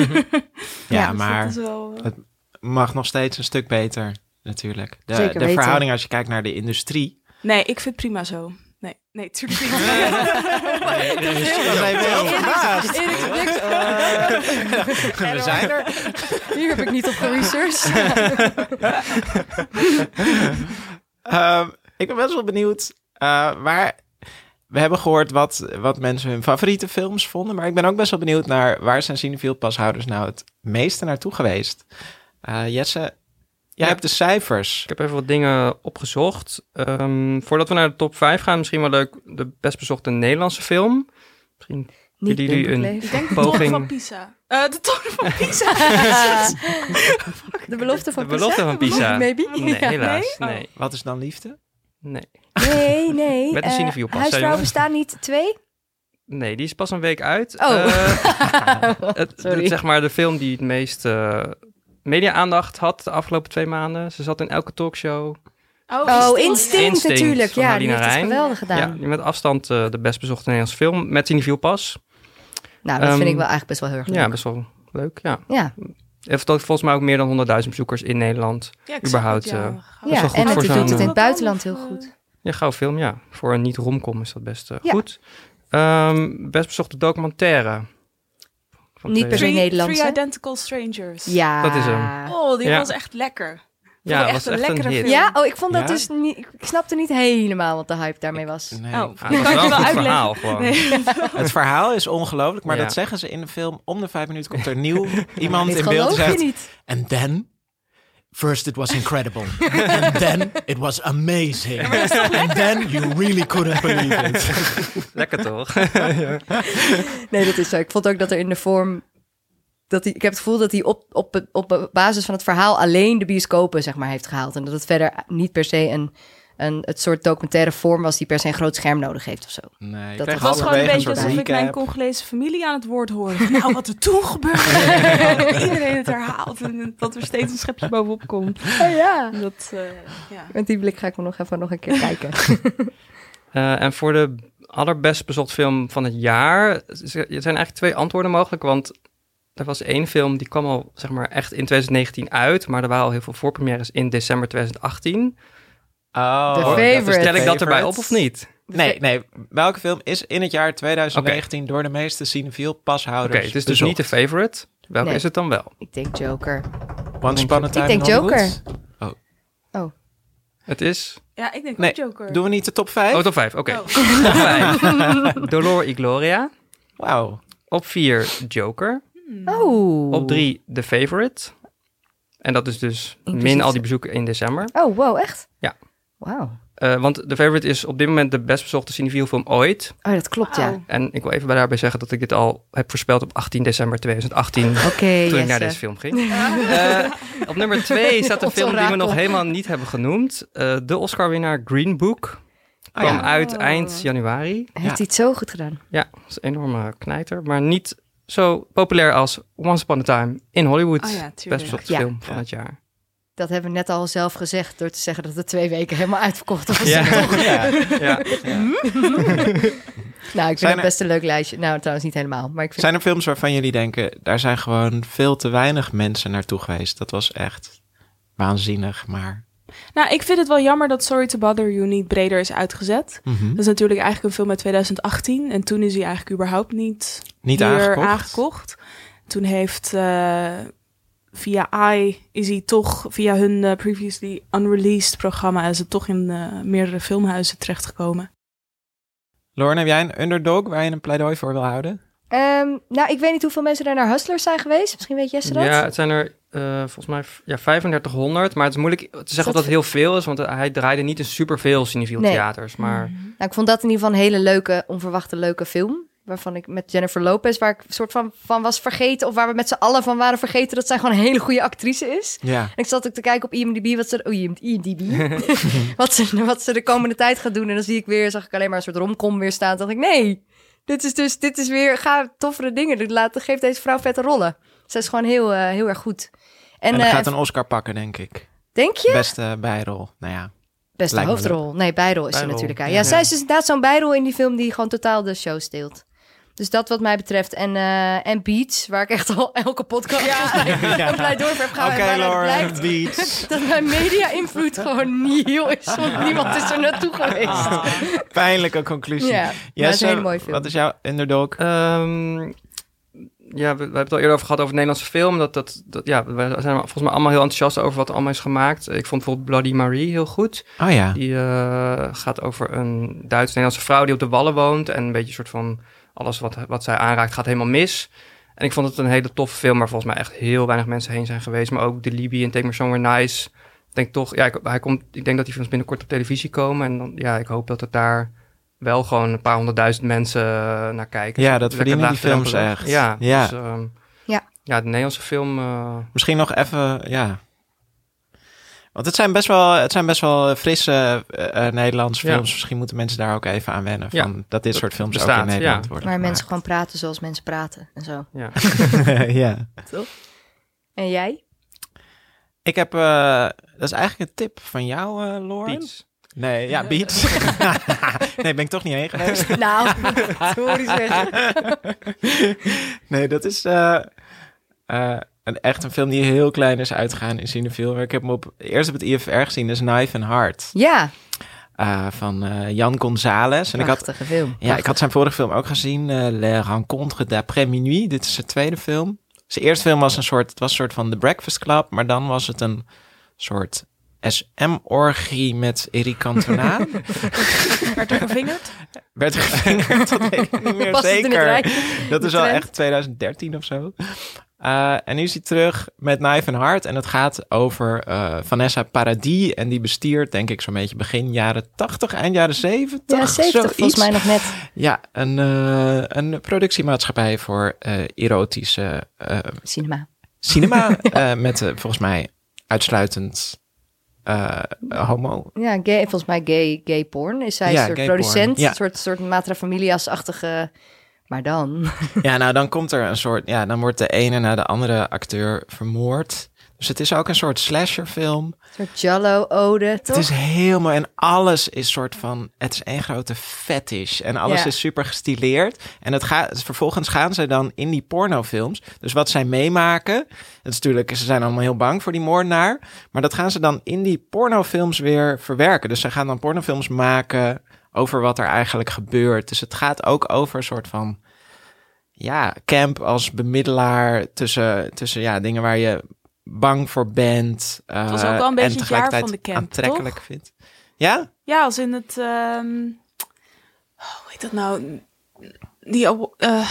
Ja, dus maar eh, mag nog steeds een stuk beter, natuurlijk. De, Zeker de verhouding als je kijkt naar de industrie. Nee, ik vind het prima zo. Nee, nee, tuurlijk niet. Dat zijn we heel verbaasd. Erik de Blik, We zijn er. hier heb ik niet op geresearched. Ehm, ik ben best wel benieuwd eh, waar... We hebben gehoord wat, wat mensen hun favoriete films vonden. Maar ik ben ook best wel benieuwd naar waar zijn cinefiel pashouders nou het meeste naartoe geweest. Eh, Jesse, jij Ja. hebt de cijfers. Ik heb even wat dingen opgezocht. Ehm, voordat we naar de top 5 gaan, misschien wel leuk de best bezochte Nederlandse film. Misschien Niet jullie een. Ik denk de toren poging. van Pisa. Eh, de toren van Pisa. De belofte van De belofte van Pisa. Maybe? Nee, Ja. helaas. Nee? Nee. Wat is dan liefde? Nee. Nee, nee. Met een eh, pas, Huisvrouwen jongen? bestaan niet twee? nee, die is pas een week uit. Oh. Eh, het, Sorry. het- zeg maar de film die het meest eh, media-aandacht had de afgelopen twee maanden. Ze zat in elke talkshow. Oh, Instinct, Instinct natuurlijk. Ja, die heeft het geweldig gedaan. Ja, die met afstand eh, de best bezochte Nederlandse film met cinefiel pas. Nou, dat vind Ehm, ik wel eigenlijk best wel heel erg leuk. Ja, best wel leuk. Ja. Ja, Heeft volgens mij ook meer dan 100.000 bezoekers in Nederland. Ja, ik zag überhaupt, het, ja. eh, ja. goed en voor het doet het in eh, het buitenland heel eh, goed. Ja, gauw film, ja. Voor een niet-romcom is dat best eh, Ja. goed. Ehm, best bezochte documentaire. Van Niet per se Three, Nederlands, Three? Identical Strangers. Ja. Dat is hem. Oh, die Ja. was echt lekker. Ja, echt was een echt een lekkere hit. film. Ja? Oh, ik vond dat Ja? dus niet... Ik snapte niet helemaal wat de hype daarmee was. Nee. Oh. Ah, dat kan wel je uitleggen. verhaal gewoon. Nee. Het verhaal is ongelooflijk, maar Ja. dat zeggen ze in de film. Om de vijf minuten komt er nieuw iemand in beeld die geloof je zegt... niet. And then, first it was incredible. and then it was amazing. and then you really couldn't believe it. Lekker toch? Nee, dat is zo. Ik vond ook dat er in de vorm dat hij, ik heb het gevoel dat hij op, op, op basis van het verhaal alleen de bioscopen zeg maar, heeft gehaald. En dat het verder niet per se een, een, het soort documentaire vorm was die per se een groot scherm nodig heeft of zo. Nee, Dat was gewoon een beetje alsof ik mijn. Congolese familie aan het woord hoorde. Van, nou, wat er toen gebeurde. Iedereen het herhaalt en dat er steeds een schepje bovenop komt. Oh ja. Dat, eh, ja. Met die blik ga ik me nog even nog een keer kijken. Eh, en voor de allerbest bezocht film van het jaar, er zijn eigenlijk twee antwoorden mogelijk, want er was één film die kwam al zeg maar echt in 2019 uit, maar er waren al heel veel voorpremières in december 2018. Oh, Favorite. Stel ik dat erbij op of niet? Nee, nee. Welke film is in het jaar 2019 door de meeste cinefiel Oké, pashouders het is dus bezocht? niet de favorite. Welke Nee. is het dan wel? ik denk Joker. Once Upon a Time Ik denk in Hollywood? Joker. Het is... ja, ik denk Nee, Joker. Doen we niet de top 5? Oh, top 5, oké. Oh. Top 5. Dolor y Gloria. Wauw. Op 4 Joker. Oh. Op 3 The Favorite. En dat is dus Inclusief min al die bezoeken in december. Oh, wow, echt? Ja. Wauw. Eh, want The Favorite is op dit moment de best bezochte cinefiel film ooit. Oh, dat klopt, ja. En ik wil even bij daarbij zeggen dat ik dit al heb voorspeld op 18 december 2018. toen ik naar deze film ging. Eh, op nummer 2 staat een film die we nog helemaal niet hebben genoemd. Eh, de Oscar-winnaar Green Book. Kwam ja. uit eind januari. Heeft hij het zo goed gedaan? Ja, dat is een enorme knijter. Maar niet zo populair als Once Upon a Time in Hollywood. Oh ja, best bezochte Ja. film van Ja. het jaar. Dat hebben we net al zelf gezegd door te zeggen dat het twee weken helemaal uitverkocht was. Ja. Ja. ja. Nou, ik vind Zijn het best een leuk lijstje. Nou, trouwens niet helemaal, maar ik vind Zijn er films waarvan jullie denken, daar zijn gewoon veel te weinig mensen naartoe geweest? Dat was echt waanzinnig, maar... Nou, ik vind het wel jammer dat Sorry to Bother You niet breder is uitgezet. Mhm. Dat is natuurlijk eigenlijk een film uit 2018. En toen is hij eigenlijk überhaupt niet, Niet meer aangekocht? aangekocht. Toen heeft eh, via i is hij toch via hun eh, previously unreleased programma is het toch in eh, meerdere filmhuizen terechtgekomen. Lauren, heb jij een underdog waar je een pleidooi voor wil houden? Ehm, nou, ik weet niet hoeveel mensen er naar Hustlers zijn geweest. Misschien weet Jesse dat. Ja, het zijn er eh, volgens mij ja, 3500. Maar het is moeilijk te zeggen dat of dat heel veel is. Want hij draaide niet in superveel cinefiel Nee. theaters. Maar Nou, ik vond dat in ieder geval een hele leuke, onverwachte leuke film. Waarvan ik met Jennifer Lopez, waar ik een soort van, van was vergeten... of waar we met z'n allen van waren vergeten... dat zij gewoon een hele goede actrice is. Ja. En ik zat ook te kijken op IMDb wat ze, oh, IMDb, wat, ze, wat ze de komende tijd gaat doen. En dan zie ik weer, zag ik alleen maar een soort romcom weer staan. Dacht ik, nee, dit is dus, dit is weer, ga toffere dingen doen. Laat, geef deze vrouw vette rollen. Ze is gewoon heel, eh, heel erg goed. En, En, eh, gaat een Oscar pakken, denk ik. denk je? Beste bijrol. Nou ja. Beste lijkt hoofdrol. Nee, bijrol is ze natuurlijk. Ja, ja. ja, zij is dus inderdaad zo'n bijrol in die film die gewoon totaal de show steelt. Dus dat wat mij betreft. En, eh en Beats, waar ik echt al elke podcast ja. een pleidooi voor heb Oké, gehouden. Lauren, blijkt beats. dat mijn media-invloed gewoon nihil is. Want niemand is er naartoe geweest. Pijnlijke conclusie. Ja, is een hele mooie film. Wat is jouw underdog? Ehm, ja, we, we hebben het al eerder over gehad over het Nederlandse film. Dat, dat, dat, ja, we zijn volgens mij allemaal heel enthousiast over wat er allemaal is gemaakt. Ik vond bijvoorbeeld Bloody Marie heel goed. Oh ja. Die eh, gaat over een Duits-Nederlandse vrouw die op de Wallen woont. En een beetje een soort van alles wat, wat zij aanraakt gaat helemaal mis. En ik vond het een hele toffe film, waar volgens mij echt heel weinig mensen heen zijn geweest. Maar ook de Libby en Take Me Somewhere Nice. Ik denk toch, ja, ik, hij komt, ik denk dat die films binnenkort op televisie komen. En dan, ja, ik hoop dat het daar wel gewoon een paar honderdduizend mensen eh, naar kijken. Ja, dat verdienen die films echt. Ja, Ja. Dus, ehm, Ja. ja, de Nederlandse film... eh, Misschien nog even, ja. Want het zijn best wel, het zijn best wel frisse eh, eh, Nederlandse Ja. films. Misschien moeten mensen daar ook even aan wennen. Van, Ja, dat dit soort films ook bestaat, in Nederland ja. worden Waar mensen gewoon praten zoals mensen praten en zo. ja. ja. En jij? Ik heb, eh, dat is eigenlijk een tip van jou, eh Lauren. Beats. Nee, ja, Beats. nee, ben ik toch niet heen geweest. Nou, sorry zeg. nee, dat is eh, eh, een, echt een film die heel klein is uitgegaan in Cineville. Ik heb hem op, eerst op het IFR gezien, dat is Knife and Heart. Ja, eh, van eh, Jan González. En ik had, prachtige film. ja, ik had zijn vorige film ook gezien, eh Les Rencontres d'après minuit. Dit is zijn tweede film. Zijn eerste film was een soort, het was een soort van The Breakfast Club, maar dan was het een soort SM-orgie met Eric Cantona. Werd er gevingerd? Werd er gevingerd, dat weet ik niet meer Past het in het zeker. Dat is wel echt 2013 of zo. Eh, en nu is hij terug met Knife and Heart. En het gaat over eh, Vanessa Paradis. En die bestiert, denk ik, zo'n beetje begin jaren 80, eind jaren 70. Ja, 70 volgens mij nog net. Ja, een, eh, een productiemaatschappij voor erotische Cinema. cinema. met volgens mij uitsluitend homo. Ja, gay, volgens mij gay, gay porn. Is zij Ja, een soort porn. producent, een soort, soort matrafamilias-achtige... Maar dan... Ja, nou dan komt er een soort. Ja, dan wordt de ene na de andere acteur vermoord. Dus het is ook een soort slasherfilm. Een soort Jallo-ode, toch? Het is mooi en alles is soort van. Het is één grote fetish en alles Ja. is super gestileerd. En het gaat, vervolgens gaan ze dan in die pornofilms. Dus wat zij meemaken. Het is natuurlijk, ze zijn allemaal heel bang voor die moordenaar. Maar dat gaan ze dan in die pornofilms weer verwerken. Dus ze gaan dan pornofilms maken over wat er eigenlijk gebeurt. Dus het gaat ook over een soort van. Ja, camp als bemiddelaar tussen, tussen ja, dingen waar je bang voor bent. Het was ook eh, wel een beetje het jaar tegelijkertijd van de camp, aantrekkelijk toch? vindt. Ja? Ja, als in het... ehm, oh, hoe heet dat nou? Die... eh,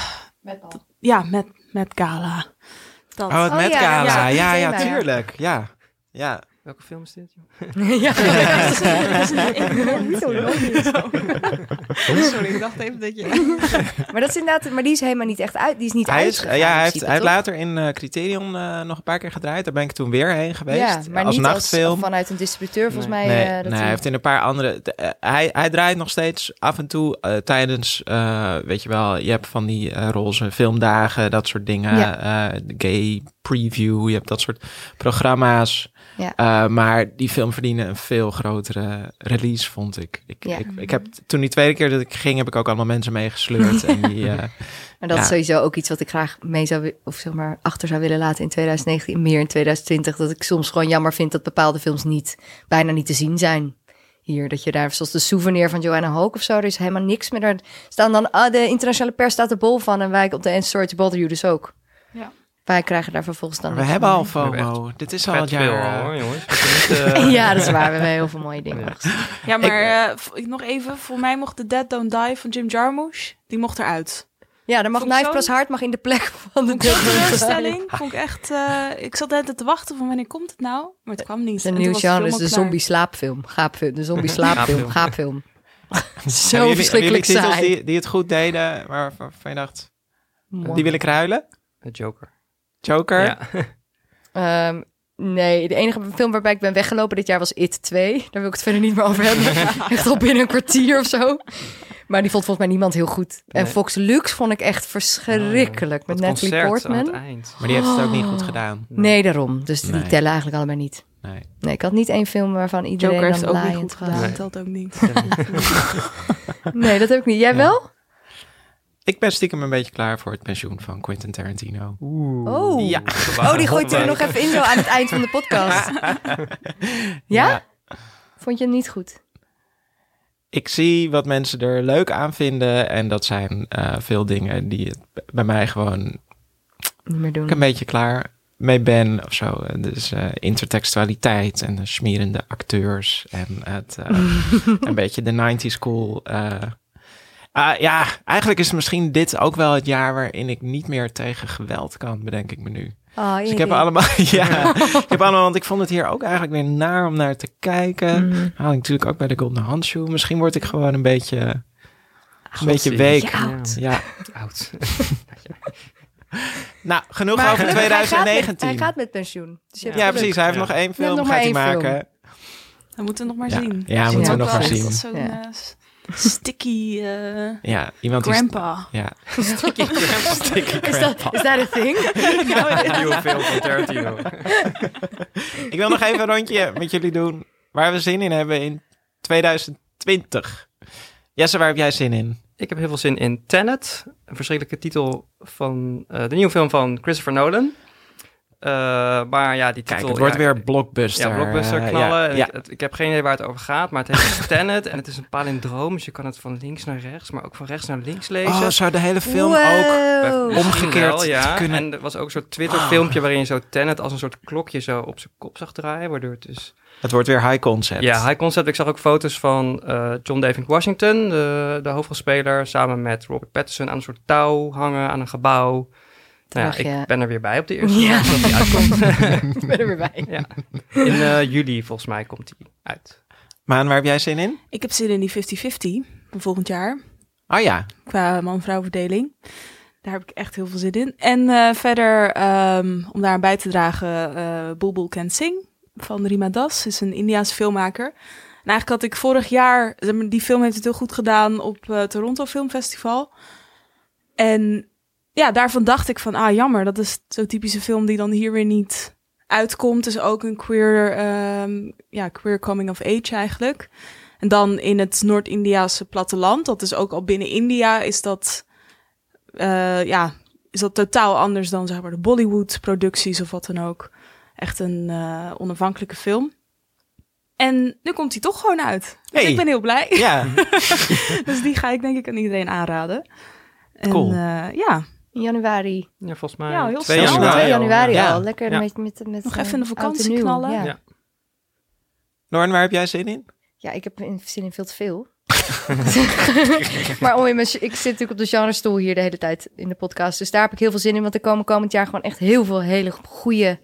ja, met, met Gala. Dat. Oh, het Oh Met ja, Gala. ja, Ja, ja. tuurlijk. Ja, ja. Welke film is dit? joh? ja, Sorry, ik dacht even dat je... maar dat is inderdaad, maar die is helemaal niet echt uit. Die is niet Hij, is, uitgegaan ja, hij heeft, hij later in eh, Criterion eh, nog een paar keer gedraaid. Daar ben ik toen weer heen geweest. Ja, maar als niet nachtfilm. als vanuit een distributeur volgens mij. Nee, eh, dat nee hij- heeft in een paar andere. de- hij, hij draait nog steeds af en toe eh, tijdens, eh, weet je wel, je hebt van die eh, roze filmdagen, dat soort dingen. Ja. eh, gay preview, je hebt dat soort programma's. Ja. Eh, maar die film verdiende een veel grotere release, vond ik. Ik, Ja. ik, ik heb toen die tweede keer dat ik ging, heb ik ook allemaal mensen meegesleurd. en die, eh, Maar dat Ja. is sowieso ook iets wat ik graag mee zou of zeg maar achter zou willen laten in 2019, meer in 2020. Dat ik soms gewoon jammer vind dat bepaalde films niet bijna niet te zien zijn. Hier, dat je daar, zoals de souvenir van Joanna Hook of zo, er is helemaal niks meer. Daar staan dan, ah, de internationale pers staat er bol van en wij op de End Story to Bother You dus ook. Ja. Wij krijgen daar vervolgens dan we hebben van al mee. FOMO. Dit is al het veel jaar. al, eh, hoor, jongens. Eh, Ja, dat is waar. We hebben heel veel mooie dingen. Ja. gezien. Ja, maar eh, nog even. Voor mij mocht The Dead Don't Die van Jim Jarmusch, die mocht eruit. Ja, dan mag Knife Plus Hart mag in de plek van de teleurstelling. Vond ik echt... eh, ik zat net te wachten van wanneer komt het nou? Maar het kwam niet. Toen nieuw de genre, film is de al zombie slaapfilm. Gaapfilm. De zombie slaapfilm. Gaapfilm. Zo jullie- verschrikkelijk saai. die, die het goed deden, maar waarvan je dacht, Mooi. die wil ik ruilen? De Joker. Joker? Ja. Ehm, nee, de enige film waarbij ik ben weggelopen dit jaar was It 2. Daar wil ik het verder niet meer over hebben. echt al binnen een kwartier of zo. Maar die vond volgens mij niemand heel goed. En. Fox Lux vond ik echt verschrikkelijk. met Dat Natalie concert aan het Portman. eind. Maar die heeft het ook niet goed gedaan. Nee, daarom. Dus die Nee. tellen eigenlijk allebei niet. Nee. Nee, ik had niet één film waarvan iedereen Joker heeft dan het ook niet goed gedaan. Nee. telt ook niet. Nee, dat heb ik niet. Jij Ja. wel? Ik ben stiekem een beetje klaar voor het pensioen van Quentin Tarantino. Oh. Ja. Oh, die gooit er nog even in zo aan het eind van de podcast. Ja? Vond je hem niet goed? Ik zie wat mensen er leuk aan vinden. En dat zijn eh, veel dingen die het bij mij gewoon Niet meer doen. ik een beetje klaar mee ben of zo. Dus eh, intertextualiteit en de smerende acteurs en het eh, een beetje de 90s cool. Ah, ja, eigenlijk is misschien dit ook wel het jaar waarin ik niet meer tegen geweld kan, bedenk ik me nu. Oh, Dus ik heb allemaal, ja, ik heb allemaal, want ik vond het hier ook eigenlijk weer naar om naar te kijken. Mhm. Haal ik natuurlijk ook bij de Golden Handshoe. Misschien word ik gewoon een beetje, een beetje week. Ja, oud. Ja. Oud. Nou, genoeg Maar over gelukkig, hij gaat met- 2019. Hij gaat met pensioen. Dus je hebt ja, geluk. precies. Hij heeft Ja. nog één film, nog gaat hij maken. Dat moeten we nog maar Ja. zien. Ja, moeten we nog maar zien. Zo'n sticky eh, Ja, iemand die... grandpa. Ja. Sticky Grandpa. Sticky Is dat, is dat een thing? Nieuwe film van Tarantino. Ik wil nog even een rondje met jullie doen waar we zin in hebben in 2020. Jesse, waar heb jij zin in? Ik heb heel veel zin in Tenet. Een verschrikkelijke titel van eh, de nieuwe film van Christopher Nolan. Eh, maar ja, die titel... Kijk, het wordt ja, weer blockbuster. Ja, blockbuster eh, knallen. ja, En ja. Ik, het- ik heb geen idee waar het over gaat, maar het heet Tenet. En het is een palindroom, dus je kan het van links naar rechts, maar ook van rechts naar links lezen. Oh, zou de hele film Wow. ook omgekeerd wel, ja. te kunnen- En er was ook een soort Twitter-filmpje waarin je zo Tenet als een soort klokje zo op zijn kop zag draaien, waardoor het dus... Het wordt weer high concept. Ja, high concept. Ik zag ook foto's van eh, John David Washington, de, de hoofdrolspeler, samen met Robert Pattinson aan een soort touw hangen aan een gebouw. Nou ja, je- ik ben er weer bij op de eerste Ja. dag dat hij uitkomt. Ik ben er weer bij. ja. In eh, juli volgens mij komt hij uit. Maan, waar heb jij zin in? Ik heb zin in die 50-50 van volgend jaar. Oh ja, Qua man-vrouw verdeling. Daar heb ik echt heel veel zin in. En eh, verder, ehm, om daar aan bij te dragen, eh Bulbul Can Sing van Rima Das. is een Indiaanse filmmaker. En eigenlijk had ik vorig jaar, die film heeft het heel goed gedaan op eh, Toronto Film Festival. En ja, daarvan dacht ik van, ah jammer, dat is zo'n typische film die dan hier weer niet uitkomt. Is ook een queer, ehm, ja, queer coming of age eigenlijk. En dan in het Noord-Indiaanse platteland, dat is ook al binnen India, is dat, eh, ja, is dat totaal anders dan zeg maar de Bollywood-producties of wat dan ook. Echt een eh, onafhankelijke film. En nu komt hij toch gewoon uit. Dus Hey. ik ben heel blij. ja. dus die ga ik denk ik aan iedereen aanraden. En, Cool. eh, ja, In januari. Ja, volgens mij Ja, heel 2 snel. januari. 2 al. januari Ja. al. Lekker Ja. met, met, met Nog eh, even in de vakantie nieuw. knallen. Ja. Ja. Noorn, waar heb jij zin in? Ja, ik heb in- zin in veel te veel. maar om in mijn, ik zit natuurlijk op de genrestoel hier de hele tijd in de podcast. Dus daar heb ik heel veel zin in. Want er komen komend jaar gewoon echt heel veel hele goede,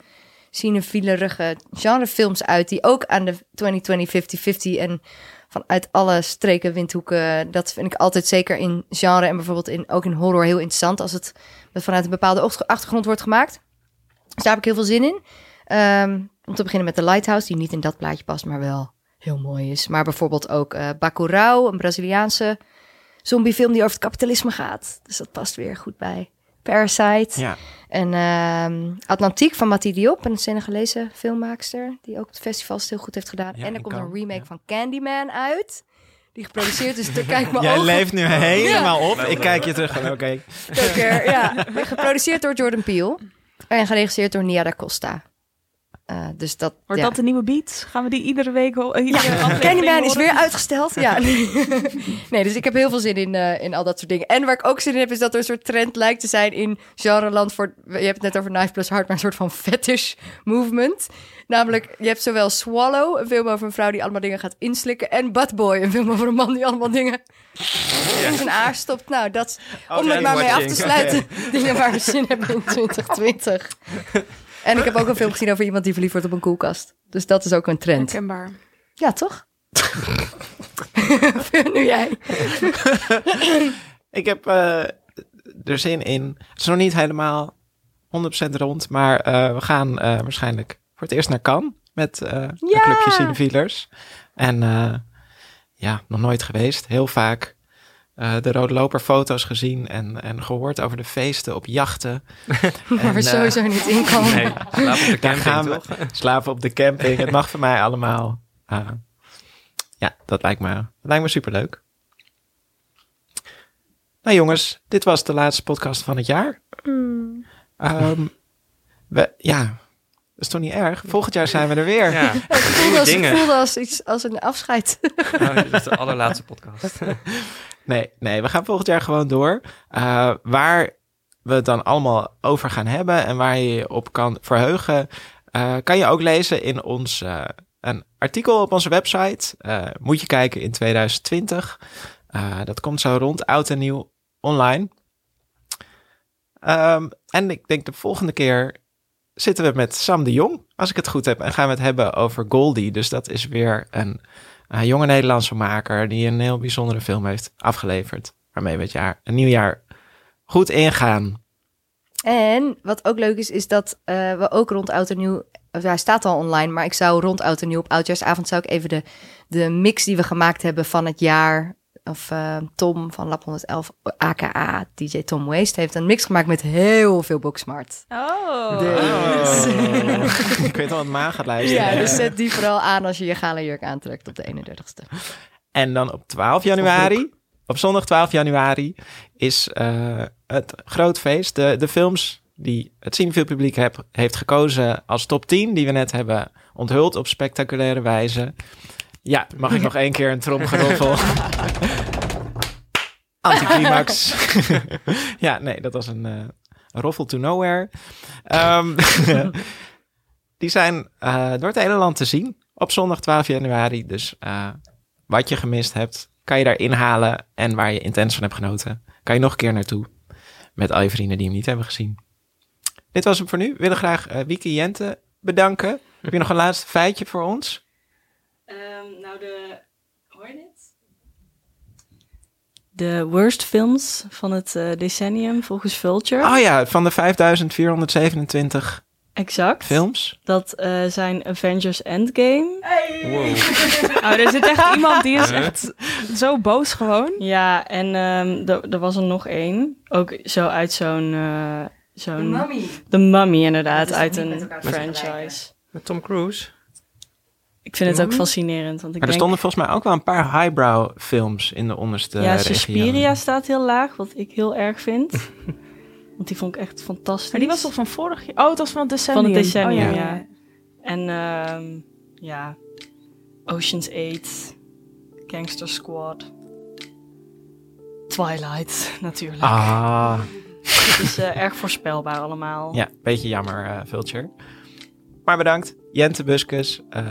cinefielerige genrefilms uit. Die ook aan de 2020 50-50 en vanuit alle streken, windhoeken. Dat vind ik altijd zeker in genre en bijvoorbeeld in, ook in horror heel interessant. Als het vanuit een bepaalde ach- achtergrond wordt gemaakt. Dus daar heb ik heel veel zin in. Ehm, om te beginnen met The Lighthouse, die niet in dat plaatje past, maar wel heel mooi is. Maar bijvoorbeeld ook eh Bacurau, een Braziliaanse zombiefilm die over het kapitalisme gaat. Dus dat past weer goed bij. Parasite. Ja. En ehm Atlantiek van Mati Diop, een Senegalese filmmaakster... die ook het festival heel goed heeft gedaan. Ja, en er komt een remake ja. van Candyman uit... Die geproduceerd is door Kijk mijn Jij ogen. leeft nu helemaal op. Ik kijk je terug oké. Ja. Geproduceerd door Jordan Peele. En geregisseerd door Nia da Costa. Eh, dus dat, wordt ja. dat de nieuwe beat? Gaan we die iedere week iedere aflevering Candyman is weer uitgesteld. Ja. nee, dus ik heb heel veel zin in, eh, in al dat soort dingen. En waar ik ook zin in heb, is dat er een soort trend lijkt te zijn in genreland voor... Je hebt het net over Knife Plus Heart, maar een soort van fetish movement. Namelijk, je hebt zowel Swallow, een film over een vrouw die allemaal dingen gaat inslikken... en Bad Boy, een film over een man die allemaal dingen in zijn aar stopt. Nou, dat om Oké, het maar mee af te sluiten. Dingen waar we zin hebben in 2020. En ik heb ook een film gezien over iemand die verliefd wordt op een koelkast. Dus dat is ook een trend. Herkenbaar. Ja, toch? nu jij. Ik heb eh, er zin in. Het is nog niet helemaal 100% rond, maar eh, we gaan eh, waarschijnlijk voor het eerst naar Cannes met eh een Ja! clubje cinefielers. En eh, ja, nog nooit geweest. Heel vaak eh, de Rode Loper foto's gezien en, en gehoord over de feesten op jachten. Waar En, we eh, sowieso niet in komen. Nee, slaap op de Daar camping, gaan we toch? slapen op de camping. Het mag voor mij allemaal. Ah, ja, dat lijkt me, dat lijkt me superleuk. Nou jongens, dit was de laatste podcast van het jaar. Ehm, we, ja, is toch niet erg? Volgend jaar zijn we er weer. Ja, Het voelde als, het dingen. voelde als, iets, als een afscheid. Nou, dit is de allerlaatste podcast. Nee, nee, we gaan volgend jaar gewoon door. Eh, waar we het dan allemaal over gaan hebben en waar je je op kan verheugen, eh, kan je ook lezen in ons eh, een artikel op onze website. Eh, moet je kijken in 2020. Eh, dat komt zo rond oud en nieuw online. Ehm, en ik denk de volgende keer zitten we met Sam de Jong, als ik het goed heb, en gaan we het hebben over Goldie. Dus dat is weer een jonge Nederlandse maker die een heel bijzondere film heeft afgeleverd. Waarmee we het jaar, een nieuw jaar goed ingaan. En wat ook leuk is, is dat eh, we ook rond Oud en Nieuw... Hij staat al online, maar ik zou rond Oud en Nieuw... op Oudjaarsavond zou ik even de, de mix die we gemaakt hebben van het jaar... of eh, Tom van Lab 111, aka DJ Tom Waste... heeft een mix gemaakt met heel veel Booksmart. Oh. Dus- ik weet wel wat gaat luisteren. Ja, dus zet die vooral aan als je je gala jurk aantrekt op de 31ste. En dan op 12 januari, op zondag 12 januari, is eh, het groot feest. De, de films die het Cineville publiek heb, heeft gekozen als top 10, die we net hebben onthuld op spectaculaire wijze. Ja, mag ik nog één keer een tromgeroffel? Anticlimax. ja, nee, dat was een een roffel to nowhere. Ehm, die zijn eh, door het hele land te zien op zondag 12 januari. Dus eh, wat je gemist hebt, kan je daar inhalen. En waar je intens van hebt genoten, kan je nog een keer naartoe. Met al je vrienden die hem niet hebben gezien. dit was hem voor nu. We willen graag Wieke Jente bedanken. Heb je nog een laatste feitje voor ons? Nou, de... Hoor je dit? De worst films van het eh, decennium volgens Vulture. Oh ja, van de 5427 Exact. films. Dat eh, zijn Avengers Endgame. Wow. Oh, er zit echt iemand die is echt zo boos gewoon. Ja, en ehm, er- er was er nog één. Ook zo uit zo'n... eh, zo'n The Mummy. The Mummy, inderdaad. Uit een franchise. Met Tom Cruise. Ik vind het ook fascinerend. Want ik Maar er denk, stonden volgens mij ook wel een paar highbrow films in de onderste ja. Suspiria staat heel laag, wat ik heel erg vind. want die vond ik echt fantastisch. Maar die was toch van vorig jaar? Oh, het was van het decennium. Van het decennium, Oh, ja. En ehm, ja, Ocean's 8, Gangster Squad, Twilight natuurlijk. Ah, Het is eh, erg voorspelbaar allemaal. ja, beetje jammer, eh Vulture. Maar bedankt, Jente Buskus, eh,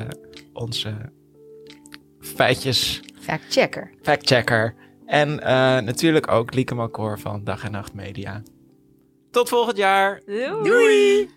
onze feitjes Fact-checker. factchecker. En eh, natuurlijk ook Lieke Malkoor van Dag en Nacht Media. Tot volgend jaar. Doei.